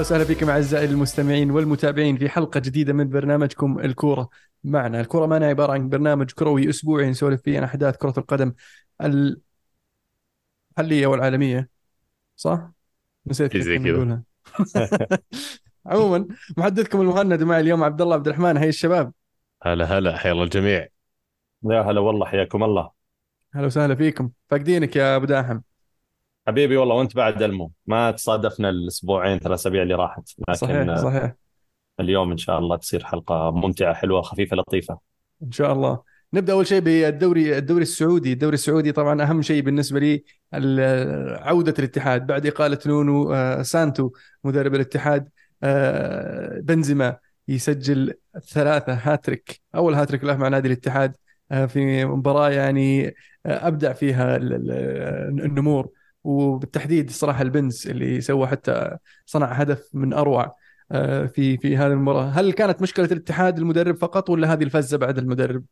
أهلا وسهلا فيكم أعزائي المستمعين والمتابعين في حلقة جديدة من برنامجكم الكورة معنا، الكورة معنا عبارة عن برنامج كروي أسبوعي نسولف فيه عن أحداث كرة القدم المحليه والعالمية. صح؟ نسيت زي كيف كذا. نقولها. عموما محدثكم المهند معي اليوم عبد الله عبد الرحمن. هاي الشباب. هلا هلا. حيا الله الجميع. يا هلا والله حياكم الله. أهلا وسهلا فيكم. فاقدينك يا أبو داحم. حبيبي والله وانت بعد المو ما تصادفنا الأسبوعين ثلاث أسابيع اللي راحت لكن صحيح صحيح. اليوم إن شاء الله تصير حلقة ممتعة حلوة خفيفة لطيفة. إن شاء الله. نبدأ أول شيء بالدوري الدوري السعودي. الدوري السعودي طبعا أهم شيء بالنسبة لي عودة الاتحاد. بعد إقالة نونو آه، سانتو مدرب الاتحاد آه، بنزيما يسجل ثلاثة هاتريك. أول هاتريك له مع نادي الاتحاد آه، في مباراة يعني أبدع فيها ال- ال- النمور. وبالتحديد الصراحه البنز اللي سوى حتى صنع هدف من أروع آه، في في هذه المباراة. هل كانت مشكلة الاتحاد المدرب فقط ولا هذه الفزة بعد المدرب؟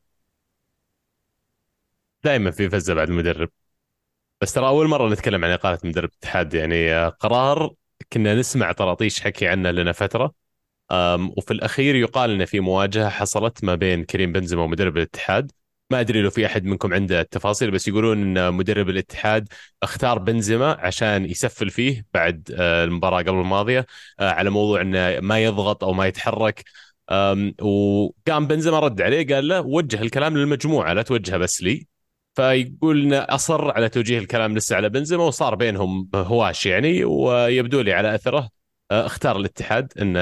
دائما في فزة بعد المدرب. بس ترى أول مرة نتكلم عن إقالة مدرب الاتحاد يعني آه، قرار كنا نسمع طراطيش حكي عنه لنا فترة. وفي الأخير يقال إن في مواجهة حصلت ما بين كريم بنزيما ومدرب الاتحاد. ما أدري لو في أحد منكم عنده التفاصيل بس يقولون إن مدرب الاتحاد اختار بنزيما عشان يسفل فيه بعد آه، المباراة قبل الماضية آه، على موضوع إنه ما يضغط أو ما يتحرك. وقام بنزيما رد عليه قال له وجه الكلام للمجموعة لا توجهه بس لي. فيقول إنه أصر على توجيه الكلام لسه على بنزيما وصار بينهم هواش يعني ويبدو لي على أثره. آه، اختار الاتحاد إنه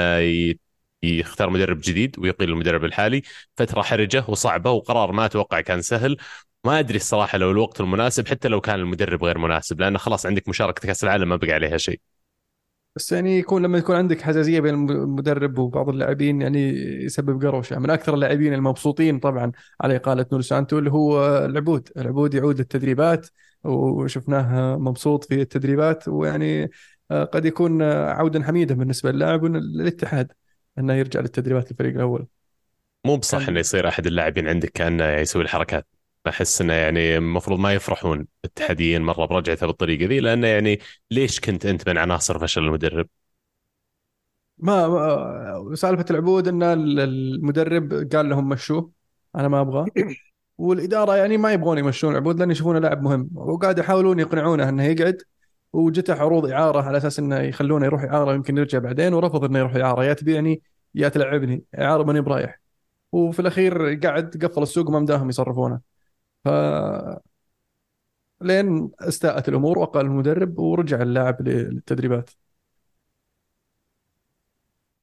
يختار مدرب جديد ويقيل المدرب الحالي. فترة حرجة وصعبة وقرار ما أتوقع كان سهل. ما أدري الصراحة لو الوقت المناسب حتى لو كان المدرب غير مناسب لأنه خلاص عندك مشاركة كأس العالم ما بقى عليها شيء. بس يعني يكون لما يكون عندك حساسيه بين المدرب وبعض اللاعبين يعني يسبب قروشة. من أكثر اللاعبين المبسوطين طبعا على إقالة نور سانتو اللي هو العبود. العبود يعود التدريبات وشفناه مبسوط في التدريبات ويعني آه، قد يكون عودا حميدا بالنسبة للاعب وللاتحاد إنه يرجع للتدريبات الفريق الأول. مو بصح كان- إنه يصير أحد اللاعبين عندك كأنه يسوي الحركات. احس إنه يعني المفروض ما يفرحون الاتحاديين مرة برجعته بالطريقة ذي لأنه يعني ليش كنت أنت من عناصر فشل المدرب؟ ما ما- سالفة العبود إن المدرب قال لهم مشوه أنا ما أبغى والإدارة يعني ما يبغون يمشون العبود لأن يشوفونه لاعب مهم وقاعد يحاولون يقنعونه إنه يقعد. وجته عروض إعارة على أساس إنه يخلونه يروح إعارة يمكن يرجع بعدين ورفض إنه يروح إعارة. يا تبيعني يا تلعبني. إعارة ماني برايح. وفي الأخير قعد قفل السوق وما مداهم يصرفونه. ف لين استاءت الأمور وقال المدرب ورجع اللاعب للتدريبات.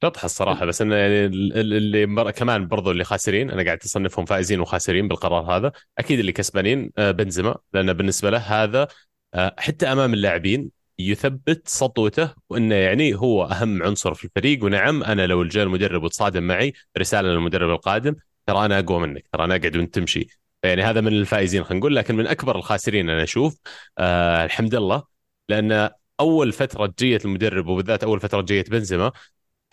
شطحه الصراحة بس إنه يعني ال- ال- اللي مر... كمان برضو اللي خاسرين أنا قاعد أصنفهم فائزين وخاسرين بالقرار هذا. أكيد اللي كسبانين آه، بنزيما لأن بالنسبة له هذا حتى أمام اللاعبين يثبت سطوته وإنه يعني هو أهم عنصر في الفريق. ونعم أنا لو جاء المدرب وتصادم معي رسالة للمدرب القادم ترى أنا أقوى منك ترى أنا أقعد وأنت تمشي. يعني هذا من الفائزين خلينا نقول لكن من أكبر الخاسرين أنا أشوف آه الحمد لله. لأن أول فترة جيه المدرب وبالذات أول فترة جيه بنزيما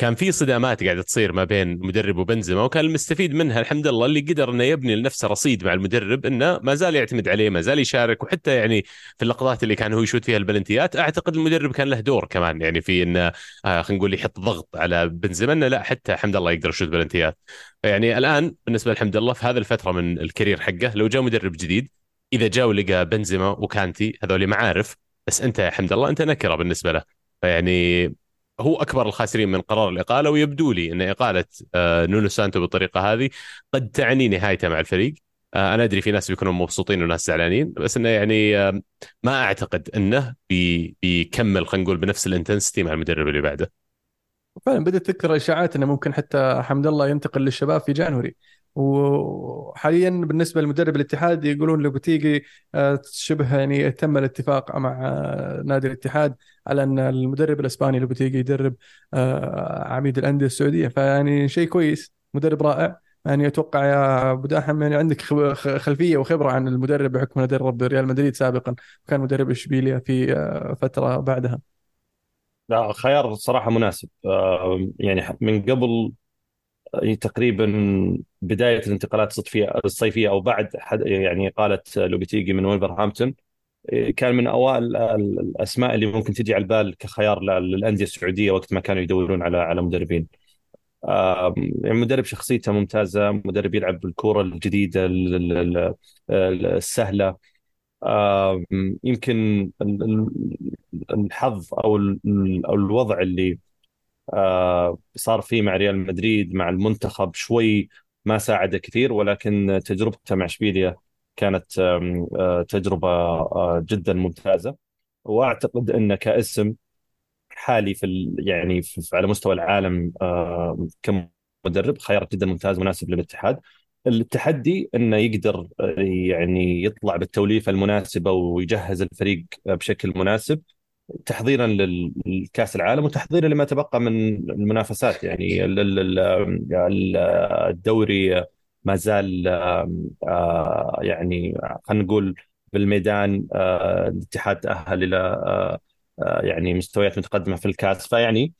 كان في صدامات قاعدة تصير ما بين المدرب وبنزيما وكان المستفيد منها الحمد لله اللي قدر إنه يبني لنفسه رصيد مع المدرب إنه ما زال يعتمد عليه ما زال يشارك وحتى يعني في اللقطات اللي كان هو يشوت فيها البلنتيات أعتقد المدرب كان له دور كمان يعني في إنه آه خلينا نقول يحط ضغط على بنزيما إنه لا حتى حمد الله يقدر يشوت بلنتيات. يعني الآن بالنسبة لحمد الله في هذه الفترة من ال career حقه لو جاء مدرب جديد إذا جاء ولقى بنزيما وكانتي هذول معارف بس أنت يا حمد الله أنت نكرة بالنسبة له. فيعني هو أكبر الخاسرين من قرار الإقالة ويبدو لي أن إقالة آه، نونو سانتو بالطريقة هذه قد تعني نهايته مع الفريق. آه، أنا أدري في ناس بيكونوا مبسوطين وناس زعلانين بس أنه يعني ما أعتقد أنه بي بيكمل خلينا نقول بنفس ال intensity مع المدرب اللي بعده. فعلا بدأت تكثر إشاعات إنه ممكن حتى حمد الله ينتقل للشباب في January. وحاليا بالنسبة لمدرب الاتحاد يقولون لوبتيجي آه، شبه يعني تم الاتفاق مع آه، نادي الاتحاد على أن المدرب الإسباني لوبتيجي يدرب آه، عميد الأندية السعودية. فيعني شيء كويس مدرب رائع. يعني أتوقع يا أبو داحم يعني عندك خلفية وخبرة عن المدرب بحكم انه درب ريال مدريد سابقا وكان مدرب اشبيليا في فترة بعدها. لا خيار صراحة مناسب. يعني من قبل آه، تقريبا بداية الانتقالات الصيفيه الصيفية أو بعد يعني اقاله لوبيتيجي من ولفرهامبتون كان من أوائل الأسماء اللي ممكن تجي على البال كخيار للأندية السعودية وقت ما كانوا يدورون على على مدربين. يعني مدرب شخصيته ممتازة، مدرب يلعب بالكوره الجديدة السهلة يمكن الحظ أو أو الوضع اللي صار فيه مع ريال مدريد مع المنتخب شوي ما ساعده كثير ولكن تجربته مع إشبيليا كانت آه، تجربة آه، جدا ممتازة. وأعتقد انه كاسم حالي في يعني في على مستوى العالم آه، كمدرب خيار جدا ممتاز مناسب للاتحاد. التحدي إنه يقدر يعني يطلع بالتوليفة المناسبة ويجهز الفريق بشكل مناسب. تحضيرا للكأس العالم وتحضيرا لما تبقى من المنافسات. يعني الدوري ما زال آه، يعني خلينا نقول بالميدان آه، الاتحاد تأهل إلى آه، يعني مستويات متقدمة في الكأس. فيعني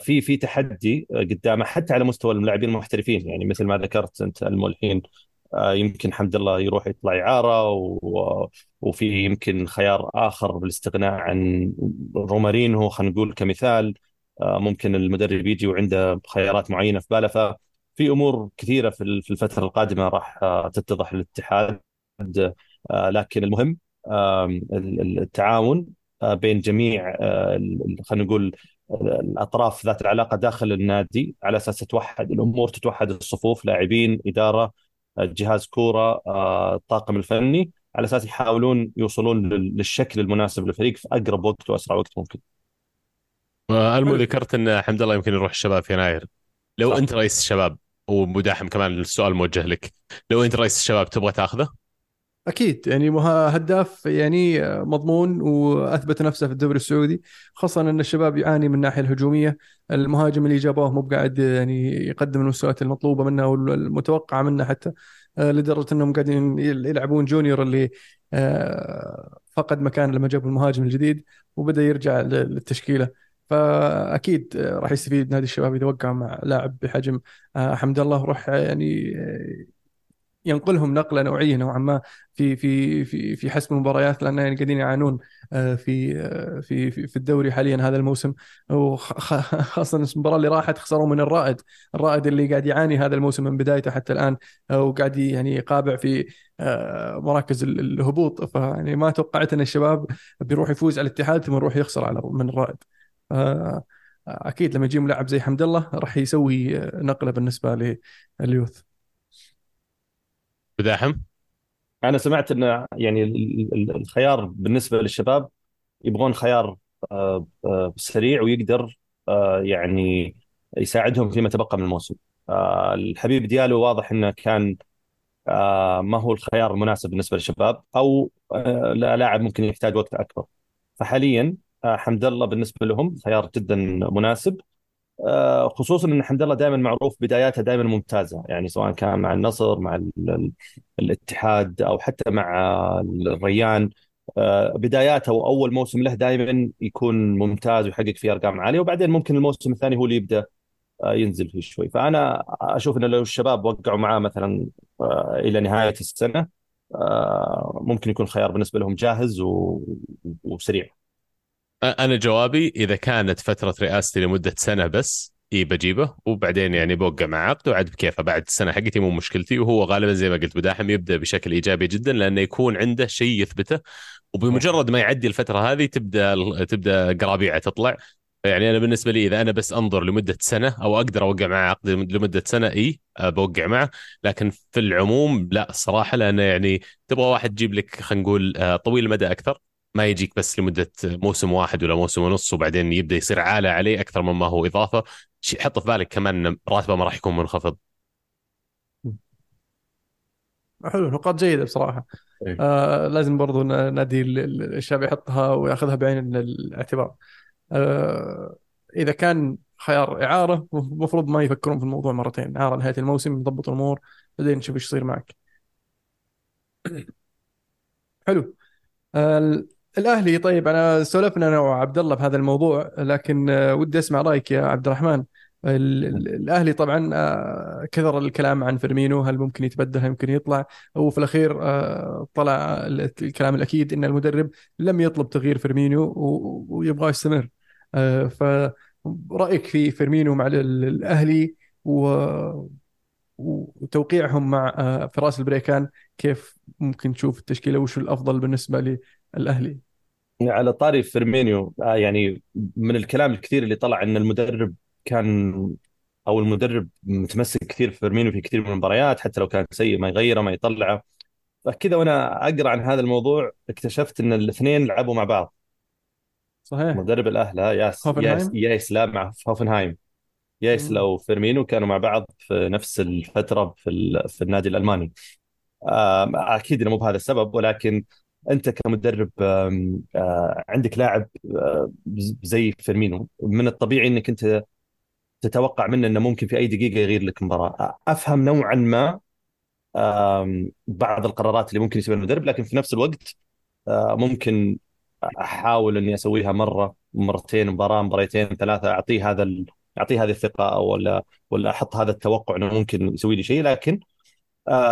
في في تحدي قدامه حتى على مستوى اللاعبين المحترفين. يعني مثل ما ذكرت أنت الملحين يمكن حمد الله يروح يطلع إعارة وفي يمكن خيار آخر بالاستغناء عن رومارينو خلينا نقول كمثال. ممكن المدرب يجي وعنده خيارات معينة في باله ففي أمور كثيرة في الفترة القادمة راح تتضح للاتحاد. لكن المهم التعاون بين جميع خلينا نقول الأطراف ذات العلاقة داخل النادي. على أساس تتوحد الأمور تتوحد الصفوف لاعبين إدارة جهاز كورة الطاقم الفني على أساس يحاولون يوصلون للشكل المناسب للفريق في أقرب وقت وأسرع وقت ممكن. المو ذكرت إن حمد الله يمكن يروح الشباب في يناير لو صح. أنت رئيس الشباب ومداحم كمان السؤال موجه لك لو أنت رئيس الشباب تبغى تاخذه؟ أكيد يعني هداف يعني مضمون وأثبت نفسه في الدوري السعودي خاصة أن الشباب يعاني من الناحية الهجومية. المهاجم اللي جابوه مو بقاعد يعني يقدم المستويات المطلوبة منه والمتوقعة منه حتى آه، لدرجة أنهم قاعدين يلعبون جونيور اللي آه، فقد مكان لما جابوا المهاجم الجديد وبدأ يرجع للتشكيلة. فأكيد راح يستفيد نادي الشباب إذا وقع مع لاعب بحجم آه، حمد الله وراح يعني ينقلهم نقلة نوعية نوعا ما في في في في حسم المباريات لأن يعني قاعدين يعانون آه، في آه، في في الدوري حاليا هذا الموسم. وخاصه المباراة اللي راحت خسروا من الرائد الرائد اللي قاعد يعاني هذا الموسم من بدايته حتى الآن آه، وقاعد يعني يقابع في مراكز الهبوط. فيعني ما توقعت إن الشباب بيروح يفوز على الاتحاد ثم يروح يخسر على من الرائد. أكيد لما يجي ملاعب زي حمد الله راح يسوي نقلة بالنسبة لليوث. بداحم؟ أنا سمعت إن يعني الخيار بالنسبة للشباب يبغون خيار آه، آه، سريع ويقدر آه، يعني يساعدهم فيما تبقى من الموسم. الحبيب ديالو واضح إنه كان ما هو الخيار المناسب بالنسبة للشباب أو لاعب ممكن يحتاج وقت أكبر. فحاليا حمد الله بالنسبة لهم خيار جدا مناسب. خصوصا إن حمد الله دائما معروف بداياته دائما ممتازة. يعني سواء كان مع النصر مع الاتحاد أو حتى مع الريان آه، بداياته وأول موسم له دائما يكون ممتاز ويحقق فيه أرقام عالية. وبعدين ممكن الموسم الثاني هو اللي يبدأ آه، ينزل فيه شوي. فأنا أشوف انه لو الشباب وقعوا معاه مثلا إلى نهاية السنة ممكن يكون خيار بالنسبة لهم جاهز وسريع. أنا جوابي إذا كانت فترة رئاستي لمدة سنة بس إي بجيبه. وبعدين يعني بوقع مع عقد وعد بكيفه. بعد السنة حقتي مو مشكلتي وهو غالبا زي ما قلت بداحم يبدأ بشكل إيجابي جدا لأنه يكون عنده شيء يثبته. وبمجرد ما يعدي الفترة هذه تبدأ تبدأ قرابيعه تطلع. يعني أنا بالنسبة لي إذا أنا بس أنظر لمدة سنة أو أقدر أوقع معه عقد لمدة سنة إي بوقع معه. لكن في العموم لا الصراحه لأنه يعني تبغى واحد تجيب لك خلينا نقول آه، طويل المدى أكثر. ما يجيك بس لمدة موسم واحد ولا موسم ونص وبعدين يبدأ يصير عالة عليه أكثر مما هو إضافة. حط في بالك كمان راتبه ما راح يكون منخفض. حلو نقاط جيدة بصراحة. إيه. آه لازم برضو نأدي الشاب يحطها وياخذها بعين الاعتبار. آه إذا كان خيار إعارة المفروض ما يفكرون في الموضوع مرتين. إعارة نهايه الموسم نضبط الأمور بعدين نشوف إيش يصير معك. حلو. آه الأهلي طيب أنا سولفنا أنا وعبد الله بهذا الموضوع لكن آه، ودي أسمع رأيك يا عبد الرحمن. الأهلي طبعا آه، كثر الكلام عن فيرمينو هل ممكن يتبدل هل ممكن يطلع؟ وفي الأخير آه، طلع الكلام الأكيد إن المدرب لم يطلب تغيير فيرمينو ويبغى يستمر. فرايك في فيرمينو مع الأهلي وتوقيعهم مع فراس البريكان كيف ممكن تشوف التشكيلة؟ وش الأفضل بالنسبة للاهلي؟ على طاري فيرمينيو يعني من الكلام الكثير اللي طلع إن المدرب كان أو المدرب متمسك كثير في فيرمينيو في كثير من المباريات حتى لو كان سيء ما يغيره ما يطلعه. فكذا وأنا أقرأ عن هذا الموضوع اكتشفت إن الاثنين لعبوا مع بعض. صحيح. مدرب الأهلي ياس ياس يايسله مع هوفنهايم. يايسله وفيرمينو كانوا مع بعض في نفس الفترة في في النادي الألماني. أكيد إنه مو بهذا السبب ولكن أنت كمدرب عندك لاعب زي فيرمينو من الطبيعي إنك أنت تتوقع منه إنه ممكن في أي دقيقة يغير لك مباراه أفهم نوعا ما بعض القرارات اللي ممكن يسويها المدرب لكن في نفس الوقت ممكن أحاول إني أسويها مرة مرتين مباراة مباريتين ثلاثة أعطيه هذا ال... أعطيه هذه الثقة ولا ولا أحط هذا التوقع إنه ممكن يسوي لي شيء. لكن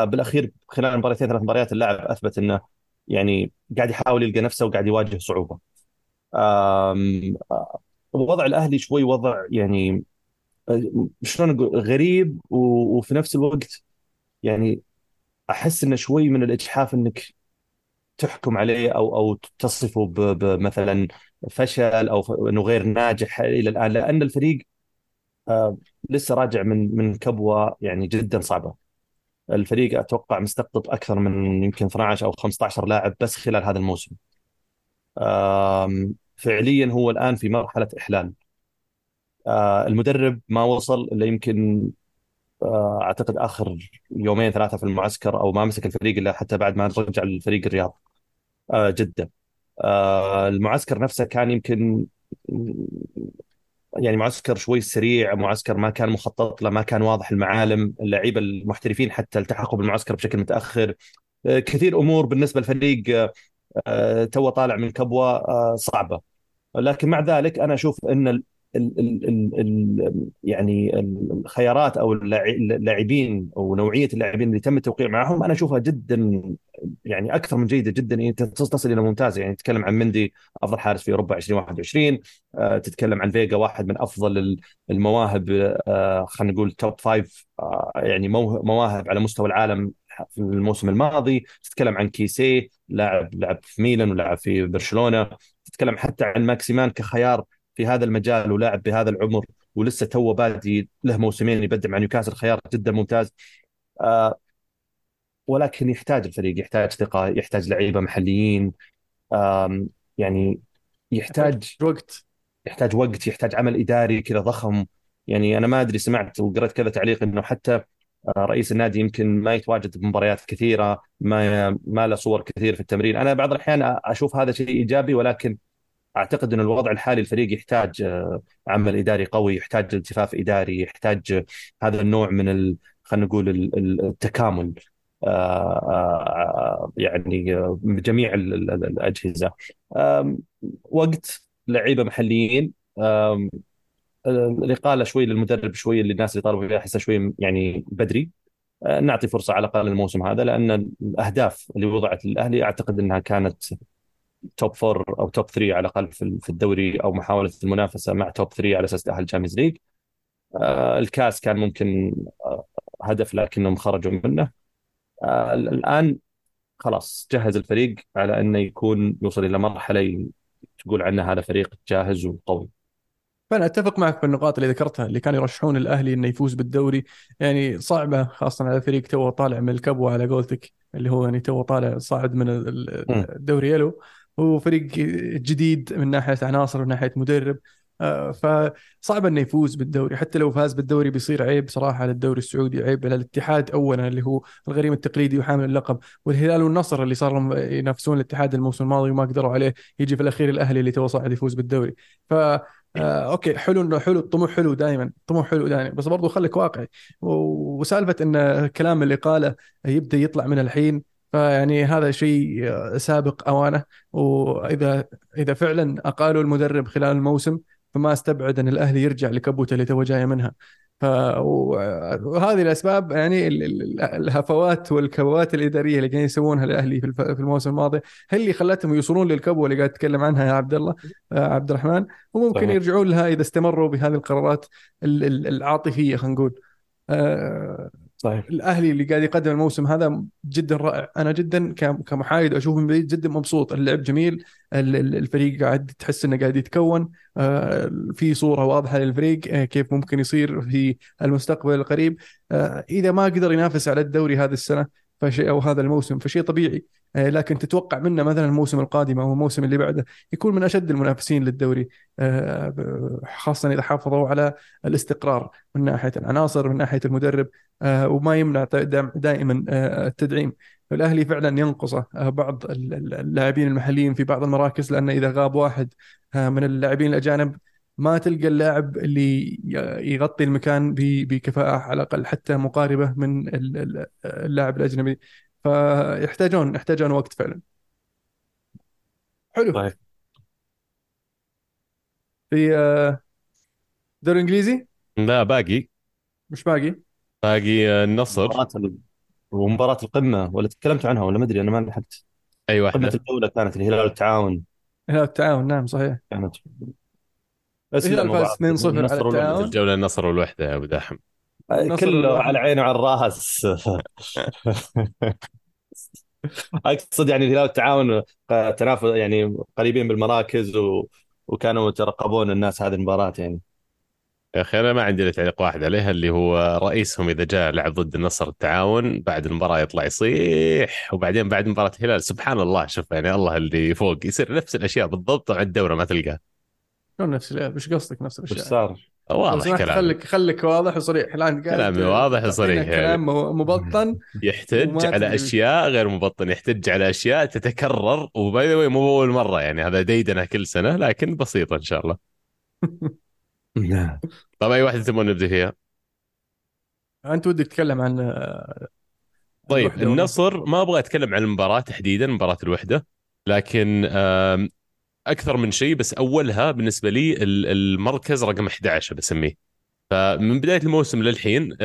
بالأخير خلال مباريتين ثلاث مباريات اللاعب أثبت إنه يعني قاعد يحاول يلقى نفسه وقاعد يواجه صعوبة. وضع الأهلي شوي وضع يعني شلون أقول غريب وفي نفس الوقت يعني أحس إنه شوي من الإجحاف إنك تحكم عليه أو أو تصفه بمثلا فشل أو إنه غير ناجح إلى الآن لأن الفريق لسه راجع من من كبوة يعني جدا صعبة. الفريق أتوقع مستقطب أكثر من يمكن 12 أو 15 لاعب بس خلال هذا الموسم. فعليا هو الآن في مرحلة إحلال. المدرب ما وصل إلا يمكن أعتقد آخر يومين ثلاثة في المعسكر أو ما مسك الفريق إلا حتى بعد ما رجع الفريق الرياض جده. المعسكر نفسه كان يمكن يعني معسكر شوي سريع معسكر ما كان مخطط له ما كان واضح المعالم اللعيبة المحترفين حتى التحقوا بالمعسكر بشكل متأخر. كثير أمور بالنسبة للفريق تو طالع من كبوة صعبة. لكن مع ذلك أنا أشوف إن ال ال ال ال يعني الخيارات أو اللاعبين أو نوعية اللاعبين اللي تم التوقيع معهم أنا أشوفها جدا يعني أكثر من جيدة جدا. يعني تصل إلى ممتازه يعني تتكلم عن مندي أفضل حارس في أوروبا 2021 آه تتكلم عن فيجا واحد من أفضل المواهب آه خلينا نقول top five آه يعني مواهب على مستوى العالم في الموسم الماضي. تتكلم عن كيسي لاعب لعب في ميلان ولعب في برشلونة. تتكلم حتى عن ماكسيمان كخيار في هذا المجال ولاعب بهذا العمر ولسه تو بادي له موسمين يبدع مع نيوكاسل خيار جدا ممتاز. آه ولكن يحتاج الفريق يحتاج ثقة يحتاج لعيبة محليين. يعني يحتاج وقت. يحتاج وقت يحتاج عمل إداري كذا ضخم. يعني أنا ما أدري سمعت وقرأت كذا تعليق إنه حتى رئيس النادي يمكن ما يتواجد بمباريات كثيرة ما ما له صور كثير في التمرين. أنا بعض الأحيان أشوف هذا شيء إيجابي ولكن أعتقد إن الوضع الحالي الفريق يحتاج عمل إداري قوي يحتاج التفاف إداري يحتاج هذا النوع من خلينا نقول التكامل يعني بجميع الأجهزة. وقت لعيبة محليين الإقالة شوي للمدرب شوي للناس اللي طالبوا فيها احسها شوي يعني بدري. نعطي فرصة على الأقل الموسم هذا لأن الأهداف اللي وضعت للأهلي أعتقد إنها كانت top four أو top 3 على الأقل في الدوري أو محاولة المنافسة مع top 3 على أساس تأهل ال Champions League الكاس كان ممكن هدف لكنهم خرجوا منه. الآن خلاص جهز الفريق على إنه يكون يوصل إلى مرحلة تقول عنه هذا فريق جاهز وقوي. فانا أتفق معك في النقاط اللي ذكرتها اللي كانوا يرشحون الأهلي إنه يفوز بالدوري. يعني صعبة خاصة على فريق تو طالع من الكبوة على قولتك اللي هو يعني تو طالع صاعد من الدوري يلو. هو فريق جديد من ناحية عناصر ومن ناحية مدرب. آه، فصعب إنه يفوز بالدوري. حتى لو فاز بالدوري بيصير عيب صراحة على الدوري السعودي عيب على الاتحاد اولا اللي هو الغريم التقليدي وحامل اللقب والهلال والنصر اللي صاروا ينافسون الاتحاد الموسم الماضي وما قدروا عليه يجي في الأخير الأهلي اللي تو صاعد يفوز بالدوري. ف آه okay حلو إنه حلو الطموح حلو دائما الطموح حلو دائما بس برضو خليك واقعي. وسالفة إن كلام اللي قاله يبدأ يطلع من الحين فيعني هذا شيء سابق أوانه وإذا إذا فعلا أقالوا المدرب خلال الموسم فما استبعد أن الأهلي يرجع لكبوتة اللي تو جاية منها. ف وهذه الأسباب يعني الهفوات والكبوات الإدارية اللي قاعدين يسوونها الاهلي في الموسم الماضي هي اللي خلتهم يوصلون للكبوة اللي قاعد تتكلم عنها يا عبد الله عبد الرحمن. وممكن صحيح. يرجعون لها إذا استمروا بهذه القرارات العاطفية خلينا نقول. صحيح الأهلي اللي قاعد يقدم الموسم هذا جدا رائع. أنا جدا كمحايد أشوف من بعيد جدا مبسوط. اللعب جميل. الفريق قاعد تحس إنه قاعد يتكون. آه، في صورة واضحة للفريق آه، كيف ممكن يصير في المستقبل القريب. آه، إذا ما قدر ينافس على الدوري هذه السنة فشيء أو هذا الموسم فشيء طبيعي. آه، لكن تتوقع منه مثلا الموسم القادم أو الموسم اللي بعده يكون من أشد المنافسين للدوري. آه، خاصة إذا حافظوا على الاستقرار من ناحية العناصر من ناحية المدرب. آه، وما يمنع دائما التدعيم. الأهلي فعلا ينقصه بعض اللاعبين المحليين في بعض المراكز لأن إذا غاب واحد من اللاعبين الأجانب ما تلقى اللاعب اللي يغطي المكان بكفاءة على الأقل حتى مقاربة من اللاعب الأجنبي. فيحتاجون يحتاجون وقت فعلا. حلو. طيب. في آه، دوري الانجليزي لا باقي. مش باقي؟ باقي آه، النصر. مباراة. ومباراة القمة ولا تكلمت عنها ولا ما أدري أنا ما لحقت. اي قمة واحدة الجولة كانت الهلال والتعاون هلال التعاون نعم صحيح. كانت. بس الهلال فاز 2-0 على. التعاون. الجولة النصر والوحدة يا أبو نصر كله. على عينه وعلى الراس. أقصد يعني الهلال والتعاون تنافس يعني قريبين بالمراكز و... وكانوا يترقبون الناس هذه المباراة يعني. يا أخي أنا ما عندي إلا تعليق واحد عليها اللي هو رئيسهم إذا جاء لعب ضد النصر التعاون بعد المباراة يطلع يصيح وبعدين بعد مباراة الهلال. سبحان الله شوف يعني الله اللي فوق يصير نفس الأشياء بالضبط مع الدورة ما تلقاها شلون نفس الاشياء وش قصدك نفس وش الأشياء؟ صار؟ لو واضح سمحت كلام خليك خليك واضح وصريح. الآن قاعد كلامي واضح وصريح يعني. كلام مبطن. يحتج على. أشياء غير مبطن. يحتج على أشياء تتكرر. وباي ذا مو اول مرة يعني. هذا ديدنه كل سنة لكن بسيطة إن شاء الله. طيب أي واحدة تبغون نبدأ فيها؟ أنت ودك تتكلم عن آه، طيب؟ النصر ما أبغى أتكلم عن المباراة تحديدا مباراة الوحدة. لكن أكثر من شيء بس أولها بالنسبة لي ال- المركز رقم 11 بسميه. فمن بداية الموسم للحين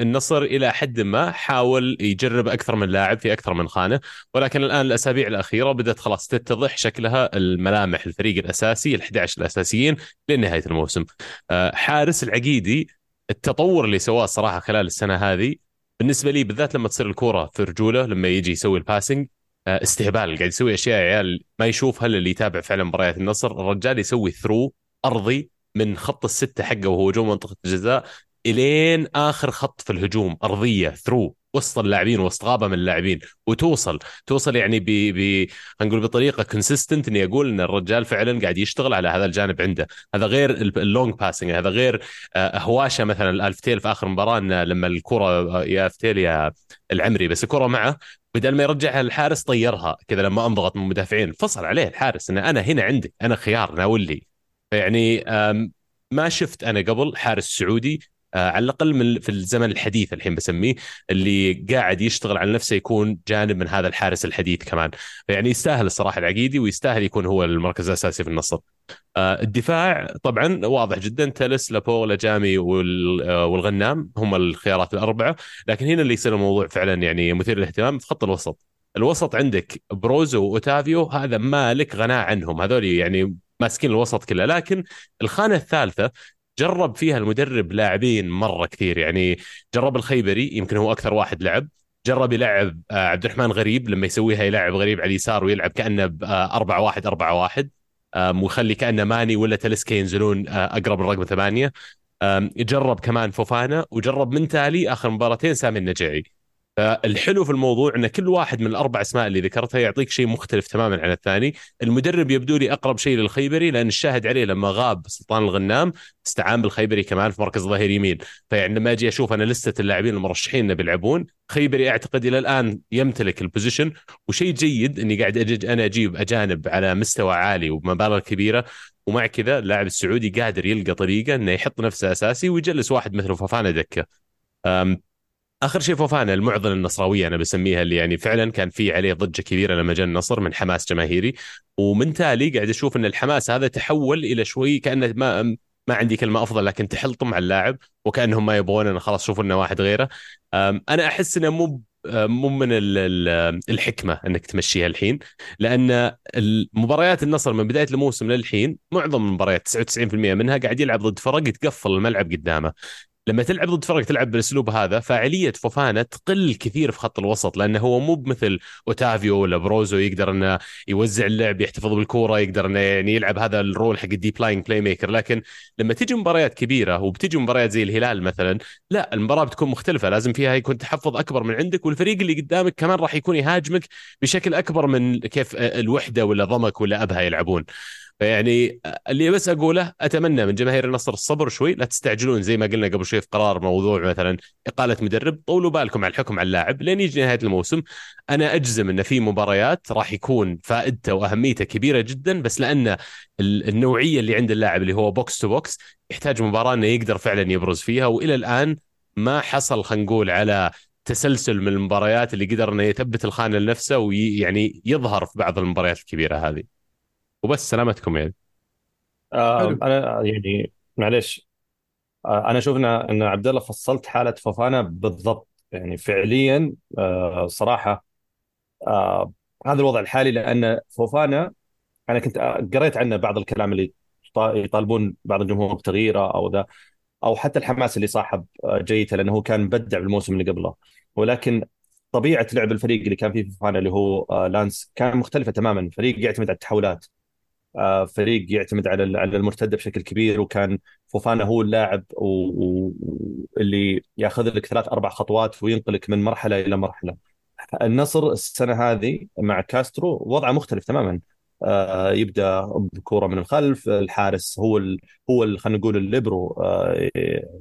النصر إلى حد ما حاول يجرب أكثر من لاعب في أكثر من خانة. ولكن الآن الأسابيع الأخيرة بدأت خلاص تتضح شكلها الملامح الفريق الأساسي ال 11 الأساسيين لنهاية الموسم. آه، حارس العقيدي التطور اللي سواه صراحة خلال السنة هذه بالنسبة لي بالذات لما تصير الكورة في رجوله لما يجي يسوي الباسنج استهبال. قاعد يسوي أشياء يا عيال ما يشوفها اللي يتابع فعلا مباريات النصر؟ الرجال يسوي through أرضي من خط الستة حقه وهو جوا منطقة الجزاء إلين آخر خط في الهجوم أرضية through وسط اللاعبين وسط غابة من اللاعبين وتوصل. توصل يعني ب ب نقول بطريقة consistent إني أقول إن الرجال فعلا قاعد يشتغل على هذا الجانب عنده. هذا غير ال- ال long passing هذا غير آه، هواشة مثلا الافتعيل في آخر مباراة لما الكرة آه، يا الفتيل يا العمري بس الكرة معه بدل ما يرجعها للحارس طيرها كذا لما انضغط من المدافعين. فصل عليه الحارس انه أنا هنا عندك أنا خيار ناول لي فيعني ما شفت أنا قبل حارس سعودي على الأقل من في الزمن الحديث الحين بسميه اللي قاعد يشتغل على نفسه يكون جانب من هذا الحارس الحديث كمان. فيعني يستاهل الصراحة العقيدي ويستاهل يكون هو المركز الأساسي في النصر. آه، الدفاع طبعا واضح جدا تلس لابو لجامي وال- آه، والغنام هم الخيارات الأربعة. لكن هنا اللي يصير الموضوع فعلا يعني مثير للاهتمام في خط الوسط. الوسط عندك بروزو وأوتافيو هذا مالك غناء عنهم. هذول يعني ماسكين الوسط كله. لكن الخانة الثالثة جرب فيها المدرب لاعبين مرة كثير. يعني جرب الخيبري يمكن هو أكثر واحد لعب. جرب يلعب آه، عبد الرحمن غريب لما يسويها يلعب غريب على اليسار ويلعب كأنه ب 4 1 4 1 ويخلي كأنه ماني ولا تلسكا ينزلون آه، أقرب للرقم ثمانية. جرب كمان فوفانا وجرب من تالي آخر مباراتين سامي النجيعي فالحلو في الموضوع إن كل واحد من الأربع أسماء اللي ذكرتها يعطيك شيء مختلف تماما عن الثاني، المدرب يبدو لي أقرب شيء للخيبري لأن الشاهد عليه لما غاب سلطان الغنام استعان بالخيبري كمان في مركز ظهير يمين، فيعني لما أجي أشوف أنا لستة اللاعبين المرشحين اللي بيلعبون، خيبري أعتقد إلى الآن يمتلك ال position. وشيء جيد إني قاعد أجي أنا أجيب أجانب على مستوى عالي وبمبالغ كبيرة. ومع كذا اللاعب السعودي قادر يلقى طريقة إنه يحط نفسه أساسي ويجلس واحد مثل فافانا دكة. آخر شيء فوفانا المعضلة النصراوية أنا بسميها اللي يعني فعلا كان في عليه ضجة كبيرة لما جاء النصر من حماس جماهيري. ومن تالي قاعد أشوف إن الحماس هذا تحول إلى شوي كأنه ما ما عندي كلمة أفضل لكن تحلطم على اللاعب وكأنهم ما يبغون انه خلاص شوفوا إنه واحد غيره. أنا أحس إنه مو مو من الحكمة إنك تمشيها الحين لأن المباريات النصر من بداية الموسم للحين معظم المباريات 99% منها قاعد يلعب ضد فرق تقفل الملعب قدامه. لما تلعب ضد فرق تلعب بالأسلوب هذا فاعليه فوفانا تقل كثير في خط الوسط لأنه هو مو بمثل أوتافيو ولا بروزو يقدر إنه يوزع اللعب يحتفظ بالكورة يقدر إنه يعني يلعب هذا ال role حق ال deep line playmaker لكن لما تيجي مباريات كبيرة وبتجي مباريات زي الهلال مثلا لا المباراة بتكون مختلفة لازم فيها يكون تحفظ أكبر من عندك والفريق اللي قدامك كمان راح يكون يهاجمك بشكل أكبر من كيف الوحدة ولا ضمك ولا أبها يلعبون. فيعني اللي بس أقوله أتمنى من جماهير النصر الصبر شوي لا تستعجلون زي ما قلنا قبل شوي في قرار موضوع مثلا إقالة مدرب طولوا بالكم على الحكم على اللاعب لين يجي نهاية الموسم. أنا أجزم إن في مباريات راح يكون فائدته وأهميته كبيرة جدا بس لأن النوعية اللي عند اللاعب اللي هو box to box يحتاج مباراة إنه يقدر فعلا يبرز فيها وإلى الآن ما حصل خلينا نقول على تسلسل من المباريات اللي قدر إنه يثبت الخانة لنفسه ويعني يظهر في بعض المباريات الكبيرة هذه. وبس سلامتكم يعني آه أنا يعني معليش. آه أنا أشوف إن ان عبد الله فصلت حالة فوفانا بالضبط. يعني فعليا آه صراحة آه هذا الوضع الحالي لأن فوفانا أنا كنت قريت عنه بعض الكلام اللي يطالبون بعض الجمهور بتغييره أو ذا أو حتى الحماس اللي صاحب جيته لأنه هو كان مبدع بالموسم اللي قبله. ولكن طبيعة لعب الفريق اللي كان فيه فوفانا اللي هو لانس كان مختلفة تماما. فريق يعتمد على التحولات. آه، فريق يعتمد على على المرتدة بشكل كبير وكان فوفانا هو اللاعب واللي ياخذ لك ثلاث أربع خطوات وينقلك من مرحلة إلى مرحلة. النصر السنة هذه مع كاسترو وضعه مختلف تماما. آه، يبدأ بكوره من الخلف الحارس هو ال هو خلينا نقول الليبرو آه،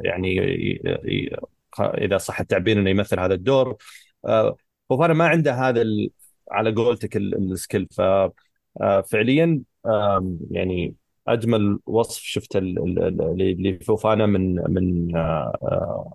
يعني إذا صح التعبير إنه يمثل هذا الدور فوفانا ما عنده هذا على قولتك ال skill ففعليا يعني أجمل وصف شفته لفوفانا من من آه، آه،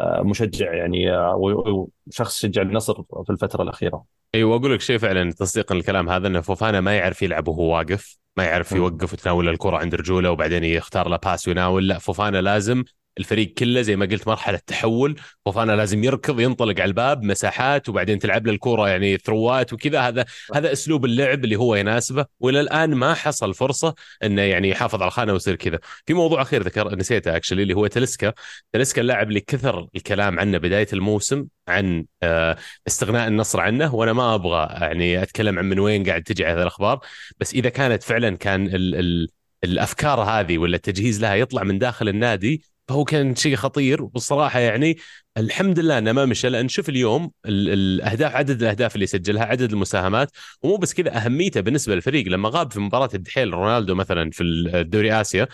آه، مشجع يعني وشخص شجع النصر في الفترة الأخيرة. أيوه أقول لك شيء فعلا تصديقا الكلام هذا إن فوفانا ما يعرف يلعب وهو واقف، ما يعرف يوقف وتناول الكرة عند رجوله وبعدين يختار له pass ويناول، لا فوفانا لازم الفريق كله زي ما قلت مرحلة تحول فوفانا لازم يركض ينطلق على الباب مساحات وبعدين تلعب له الكورة يعني through ات وكذا. هذا هذا أسلوب اللعب اللي هو يناسبه وإلى الآن ما حصل فرصة إنه يعني يحافظ على الخانة ويصير كذا. في موضوع أخير ذكر نسيته actually اللي هو تاليسكا. تاليسكا اللاعب اللي كثر الكلام عنه بداية الموسم عن آه، استغناء النصر عنه وأنا ما أبغى يعني أتكلم عن من وين قاعد تجي هذه الأخبار بس إذا كانت فعلا كان ال ال الأفكار هذه ولا التجهيز لها يطلع من داخل النادي فهو كان شيء خطير. وبصراحة يعني الحمد لله إنه ما مشى لأن شوف اليوم الأهداف عدد الأهداف اللي سجلها عدد المساهمات ومو بس كذا أهميته بالنسبة للفريق. لما غاب في مباراة الدحيل رونالدو مثلا في الدوري آسيا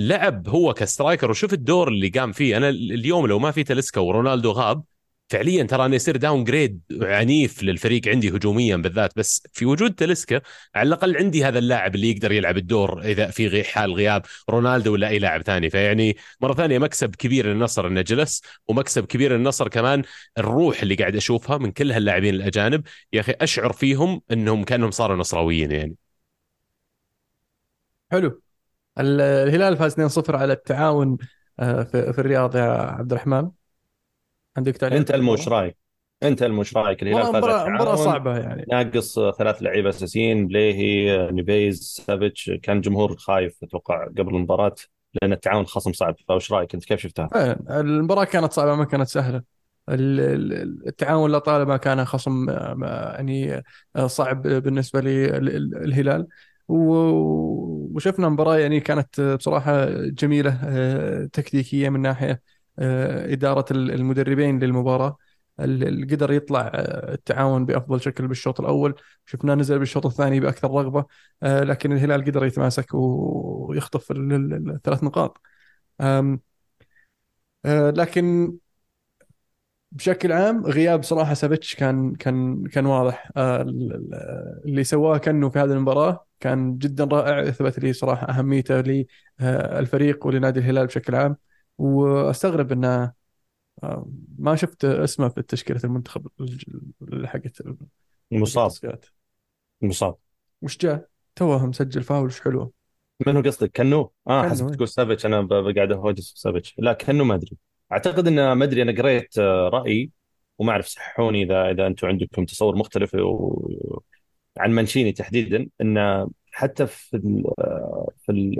لعب هو كسترايكر. وشوف الدور اللي قام فيه. أنا اليوم لو ما في تلسكا ورونالدو غاب فعليا ترى أنه يصير downgrade عنيف للفريق عندي هجوميا بالذات بس في وجود تاليسكا على الأقل عندي هذا اللاعب اللي يقدر يلعب الدور إذا في حال غياب رونالدو ولا أي لاعب ثاني. فيعني مرة ثانية مكسب كبير للنصر إنه جلس ومكسب كبير للنصر كمان الروح اللي قاعد أشوفها من كل هاللاعبين الأجانب. يا أخي أشعر فيهم إنهم كأنهم صاروا نصراويين يعني. حلو. الهلال فاز 2-0 على التعاون آه، في الرياض يا عبد الرحمن. عندك تعليق انت الموش رايك؟ انت الموش رايك الهلال فاز مباراة صعبة يعني. ناقص ثلاث لعيبة أساسيين بليهي نيفيز سافيتش. كان جمهور خايف أتوقع قبل المباراة لأن التعاون خصم صعب. فايش رأيك أنت؟ كيف شفتها؟ المباراة كانت صعبة ما كانت سهلة. التعاون لطالما كان خصم يعني صعب بالنسبة للهلال وشفنا مباراة يعني كانت بصراحة جميلة تكتيكية من ناحية آه، إدارة المدربين للمباراة قدر يطلع آه، التعاون بأفضل شكل بالشوط الأول. شفناه نزل بالشوط الثاني بأكثر رغبة آه، لكن الهلال قدر يتماسك ويخطف الثلاث نقاط. لكن بشكل عام غياب صراحة سافيتش كان كان كان واضح. اللي سواه كأنه في هذه المباراة كان جدا رائع إثبت لي صراحة أهميته للفريق ولنادي الهلال بشكل عام. واستغرب انه آه، ما شفت اسمه في تشكيله المنتخب حقت مصاب. التصفيات مصاب. وش جاء؟ توه مسجل فاول وش حلوة؟ من هو قصدك؟ كنو؟ آه حسب إيه. تقول سافيتش. أنا قاعد أهوجس سافيتش. لا كنو ما أدري. أعتقد إن ما أدري أنا قريت آه، راي وما أعرف صححوني إذا إذا أنتم عندكم تصور مختلف. و... عن مانشيني تحديدا إن حتى في آه،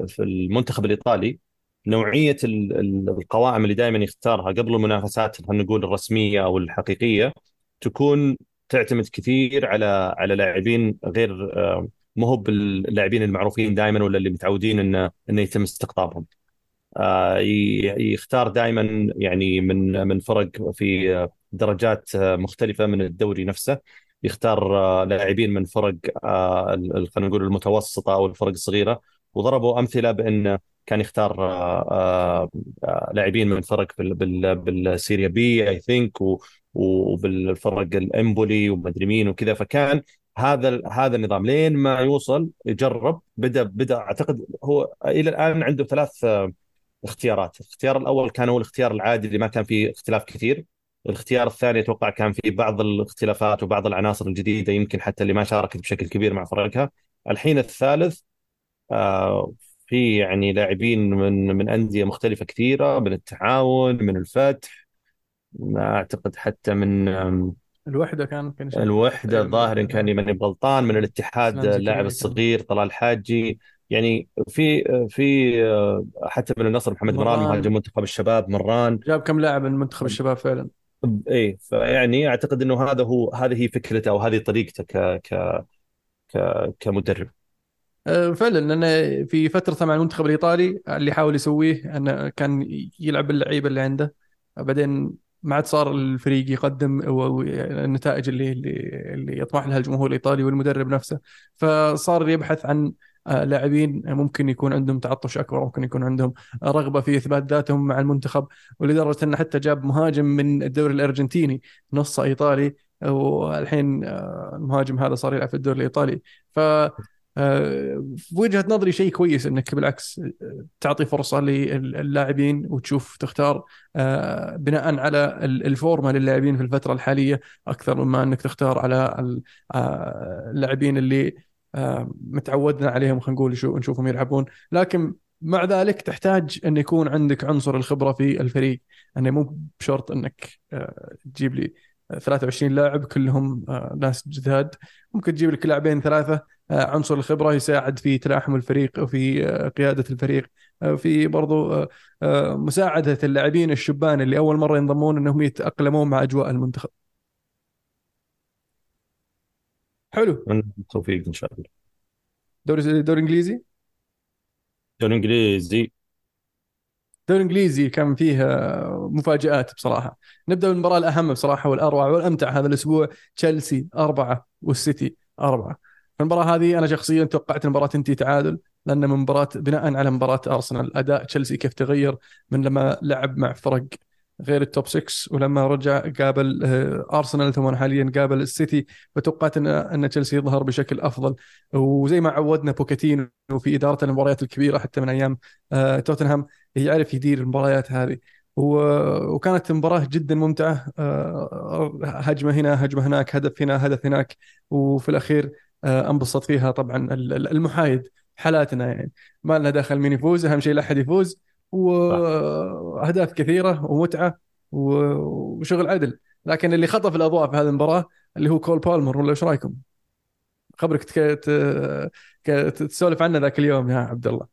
في المنتخب الإيطالي نوعية ال- ال- القوائم اللي دائما يختارها قبل المنافسات خلينا نقول الرسمية أو الحقيقية تكون تعتمد كثير على على لاعبين غير آه، ما هو باللاعبين المعروفين دائما ولا اللي متعودين إنه إنه يتم استقطابهم. آه، يختار دائما يعني من من فرق في درجات آه، مختلفة من الدوري نفسه يختار لاعبين من فرق خلينا نقول المتوسطة أو الفرق الصغيرة وضربوا أمثلة بأن كان يختار آه، آه، لاعبين من فرق بال- بال- بالسيريا بي اي ثينك وبالفرق الإمبولي ومدري مين وكذا. فكان هذا هذا النظام لين ما يوصل يجرب بدأ بدأ أعتقد هو إلى الآن عنده ثلاث آه، اختيارات. الاختيار الأول كان هو الاختيار العادي اللي ما كان فيه اختلاف كثير. الاختيار الثاني أتوقع كان فيه بعض الاختلافات وبعض العناصر الجديدة يمكن حتى اللي ما شاركت بشكل كبير مع فرقها الحين الثالث في يعني لاعبين من من أندية مختلفة كثيرة من التعاون من الفتح ما أعتقد حتى من الوحدة كان. الوحدة أيوة، الظاهر إن كان ماني غلطان من الاتحاد اللاعب. الصغير طلال حاجي يعني في في آه، حتى من النصر محمد مران. مهاجم منتخب الشباب مران جاب كم لاعب من منتخب الشباب فعلا إيه فيعني أعتقد إنه هذا هو هذه هي فكرته أو هذه طريقته ك ك كمدرب آه، فعلا لأنه في فترته مع المنتخب الإيطالي اللي حاول يسويه انه كان يلعب باللعيبه اللي عنده. بعدين ما عاد صار الفريق يقدم النتائج اللي اللي يطمح لها الجمهور الإيطالي والمدرب نفسه. فصار يبحث عن آه، لاعبين ممكن يكون عندهم تعطش أكبر ممكن يكون عندهم رغبة في إثبات ذاتهم مع المنتخب. ولدرجة انه حتى جاب مهاجم من الدوري الأرجنتيني نصه إيطالي والحين آه، المهاجم هذا صار يلعب في الدوري الإيطالي. ف آه، في وجهة نظري شيء كويس إنك بالعكس آه، تعطي فرصة للاعبين وتشوف تختار آه، بناء على ال- الفورمة للاعبين في الفترة الحالية أكثر مما إنك تختار على ال- آه، اللاعبين اللي آه، متعودنا عليهم خلينا نقول شو نشوفهم يلعبون. لكن مع ذلك تحتاج إن يكون عندك عنصر الخبرة في الفريق. انه مو بشرط إنك آه، تجيب لي 23 لاعب كلهم آه، ناس جداد. ممكن تجيب لك لاعبين ثلاثة آه، عنصر الخبرة يساعد في تلاحم الفريق وفي آه، قيادة الفريق آه، في برضو آه، آه، مساعدة اللاعبين الشبان اللي أول مرة ينضمون أنهم يتأقلمون مع أجواء المنتخب. حلو. من التوفيق إن شاء الله. دوري دوري إنجليزي؟ دوري إنجليزي. الدوري الانجليزي كان فيه آه، مفاجآت بصراحة. نبدأ بالمباراة الأهم بصراحة والأروع والأمتع هذا الأسبوع تشيلسي أربعة والسيتي أربعة. المباراة هذه أنا شخصيا توقعت المباراة تنتهي تعادل لأن من مباراة بناء على مباراة أرسنال أداء تشيلسي كيف تغير من لما لعب مع فرق غير التوب 6 ولما رجع قابل آه، أرسنال ثم حاليا قابل السيتي. فتوقعت ان أن تشيلسي يظهر بشكل أفضل. وزي ما عودنا بوكاتينو في إدارة المباريات الكبيرة حتى من أيام آه، توتنهام يعرف يدير المباريات هذه. وكانت مباراة جدا ممتعة آه، هجمة هنا هجمة هناك هدف هنا هدف هناك. وفي الأخير انبسط فيها طبعا ال- ال- المحايد حالاتنا يعني. ما لنا دخل مين يفوز أهم شيء لا أحد يفوز. وأهداف كثيرة ومتعة و- وشغل عدل. لكن اللي خطف الأضواء في هذه المباراة اللي هو كول بالمر ولا إيش رأيكم؟ خبرك تسولف عنه ذاك اليوم يا عبد الله.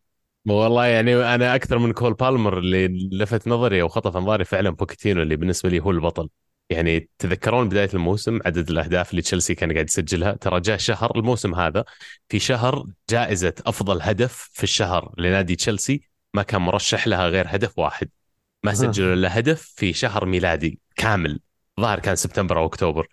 والله يعني أنا أكثر من كول بالمر اللي لفت نظري أو خطف أنظاري فعلا بوكيتينو اللي بالنسبة لي هو البطل. يعني تذكرون بداية الموسم عدد الأهداف اللي تشيلسي كان قاعد يسجلها؟ ترى جاء شهر الموسم هذا في شهر جائزة أفضل هدف في الشهر لنادي تشيلسي ما كان مرشح لها غير هدف واحد. ما سجلوا إلا هدف في شهر ميلادي كامل. ظاهر كان سبتمبر أو أكتوبر.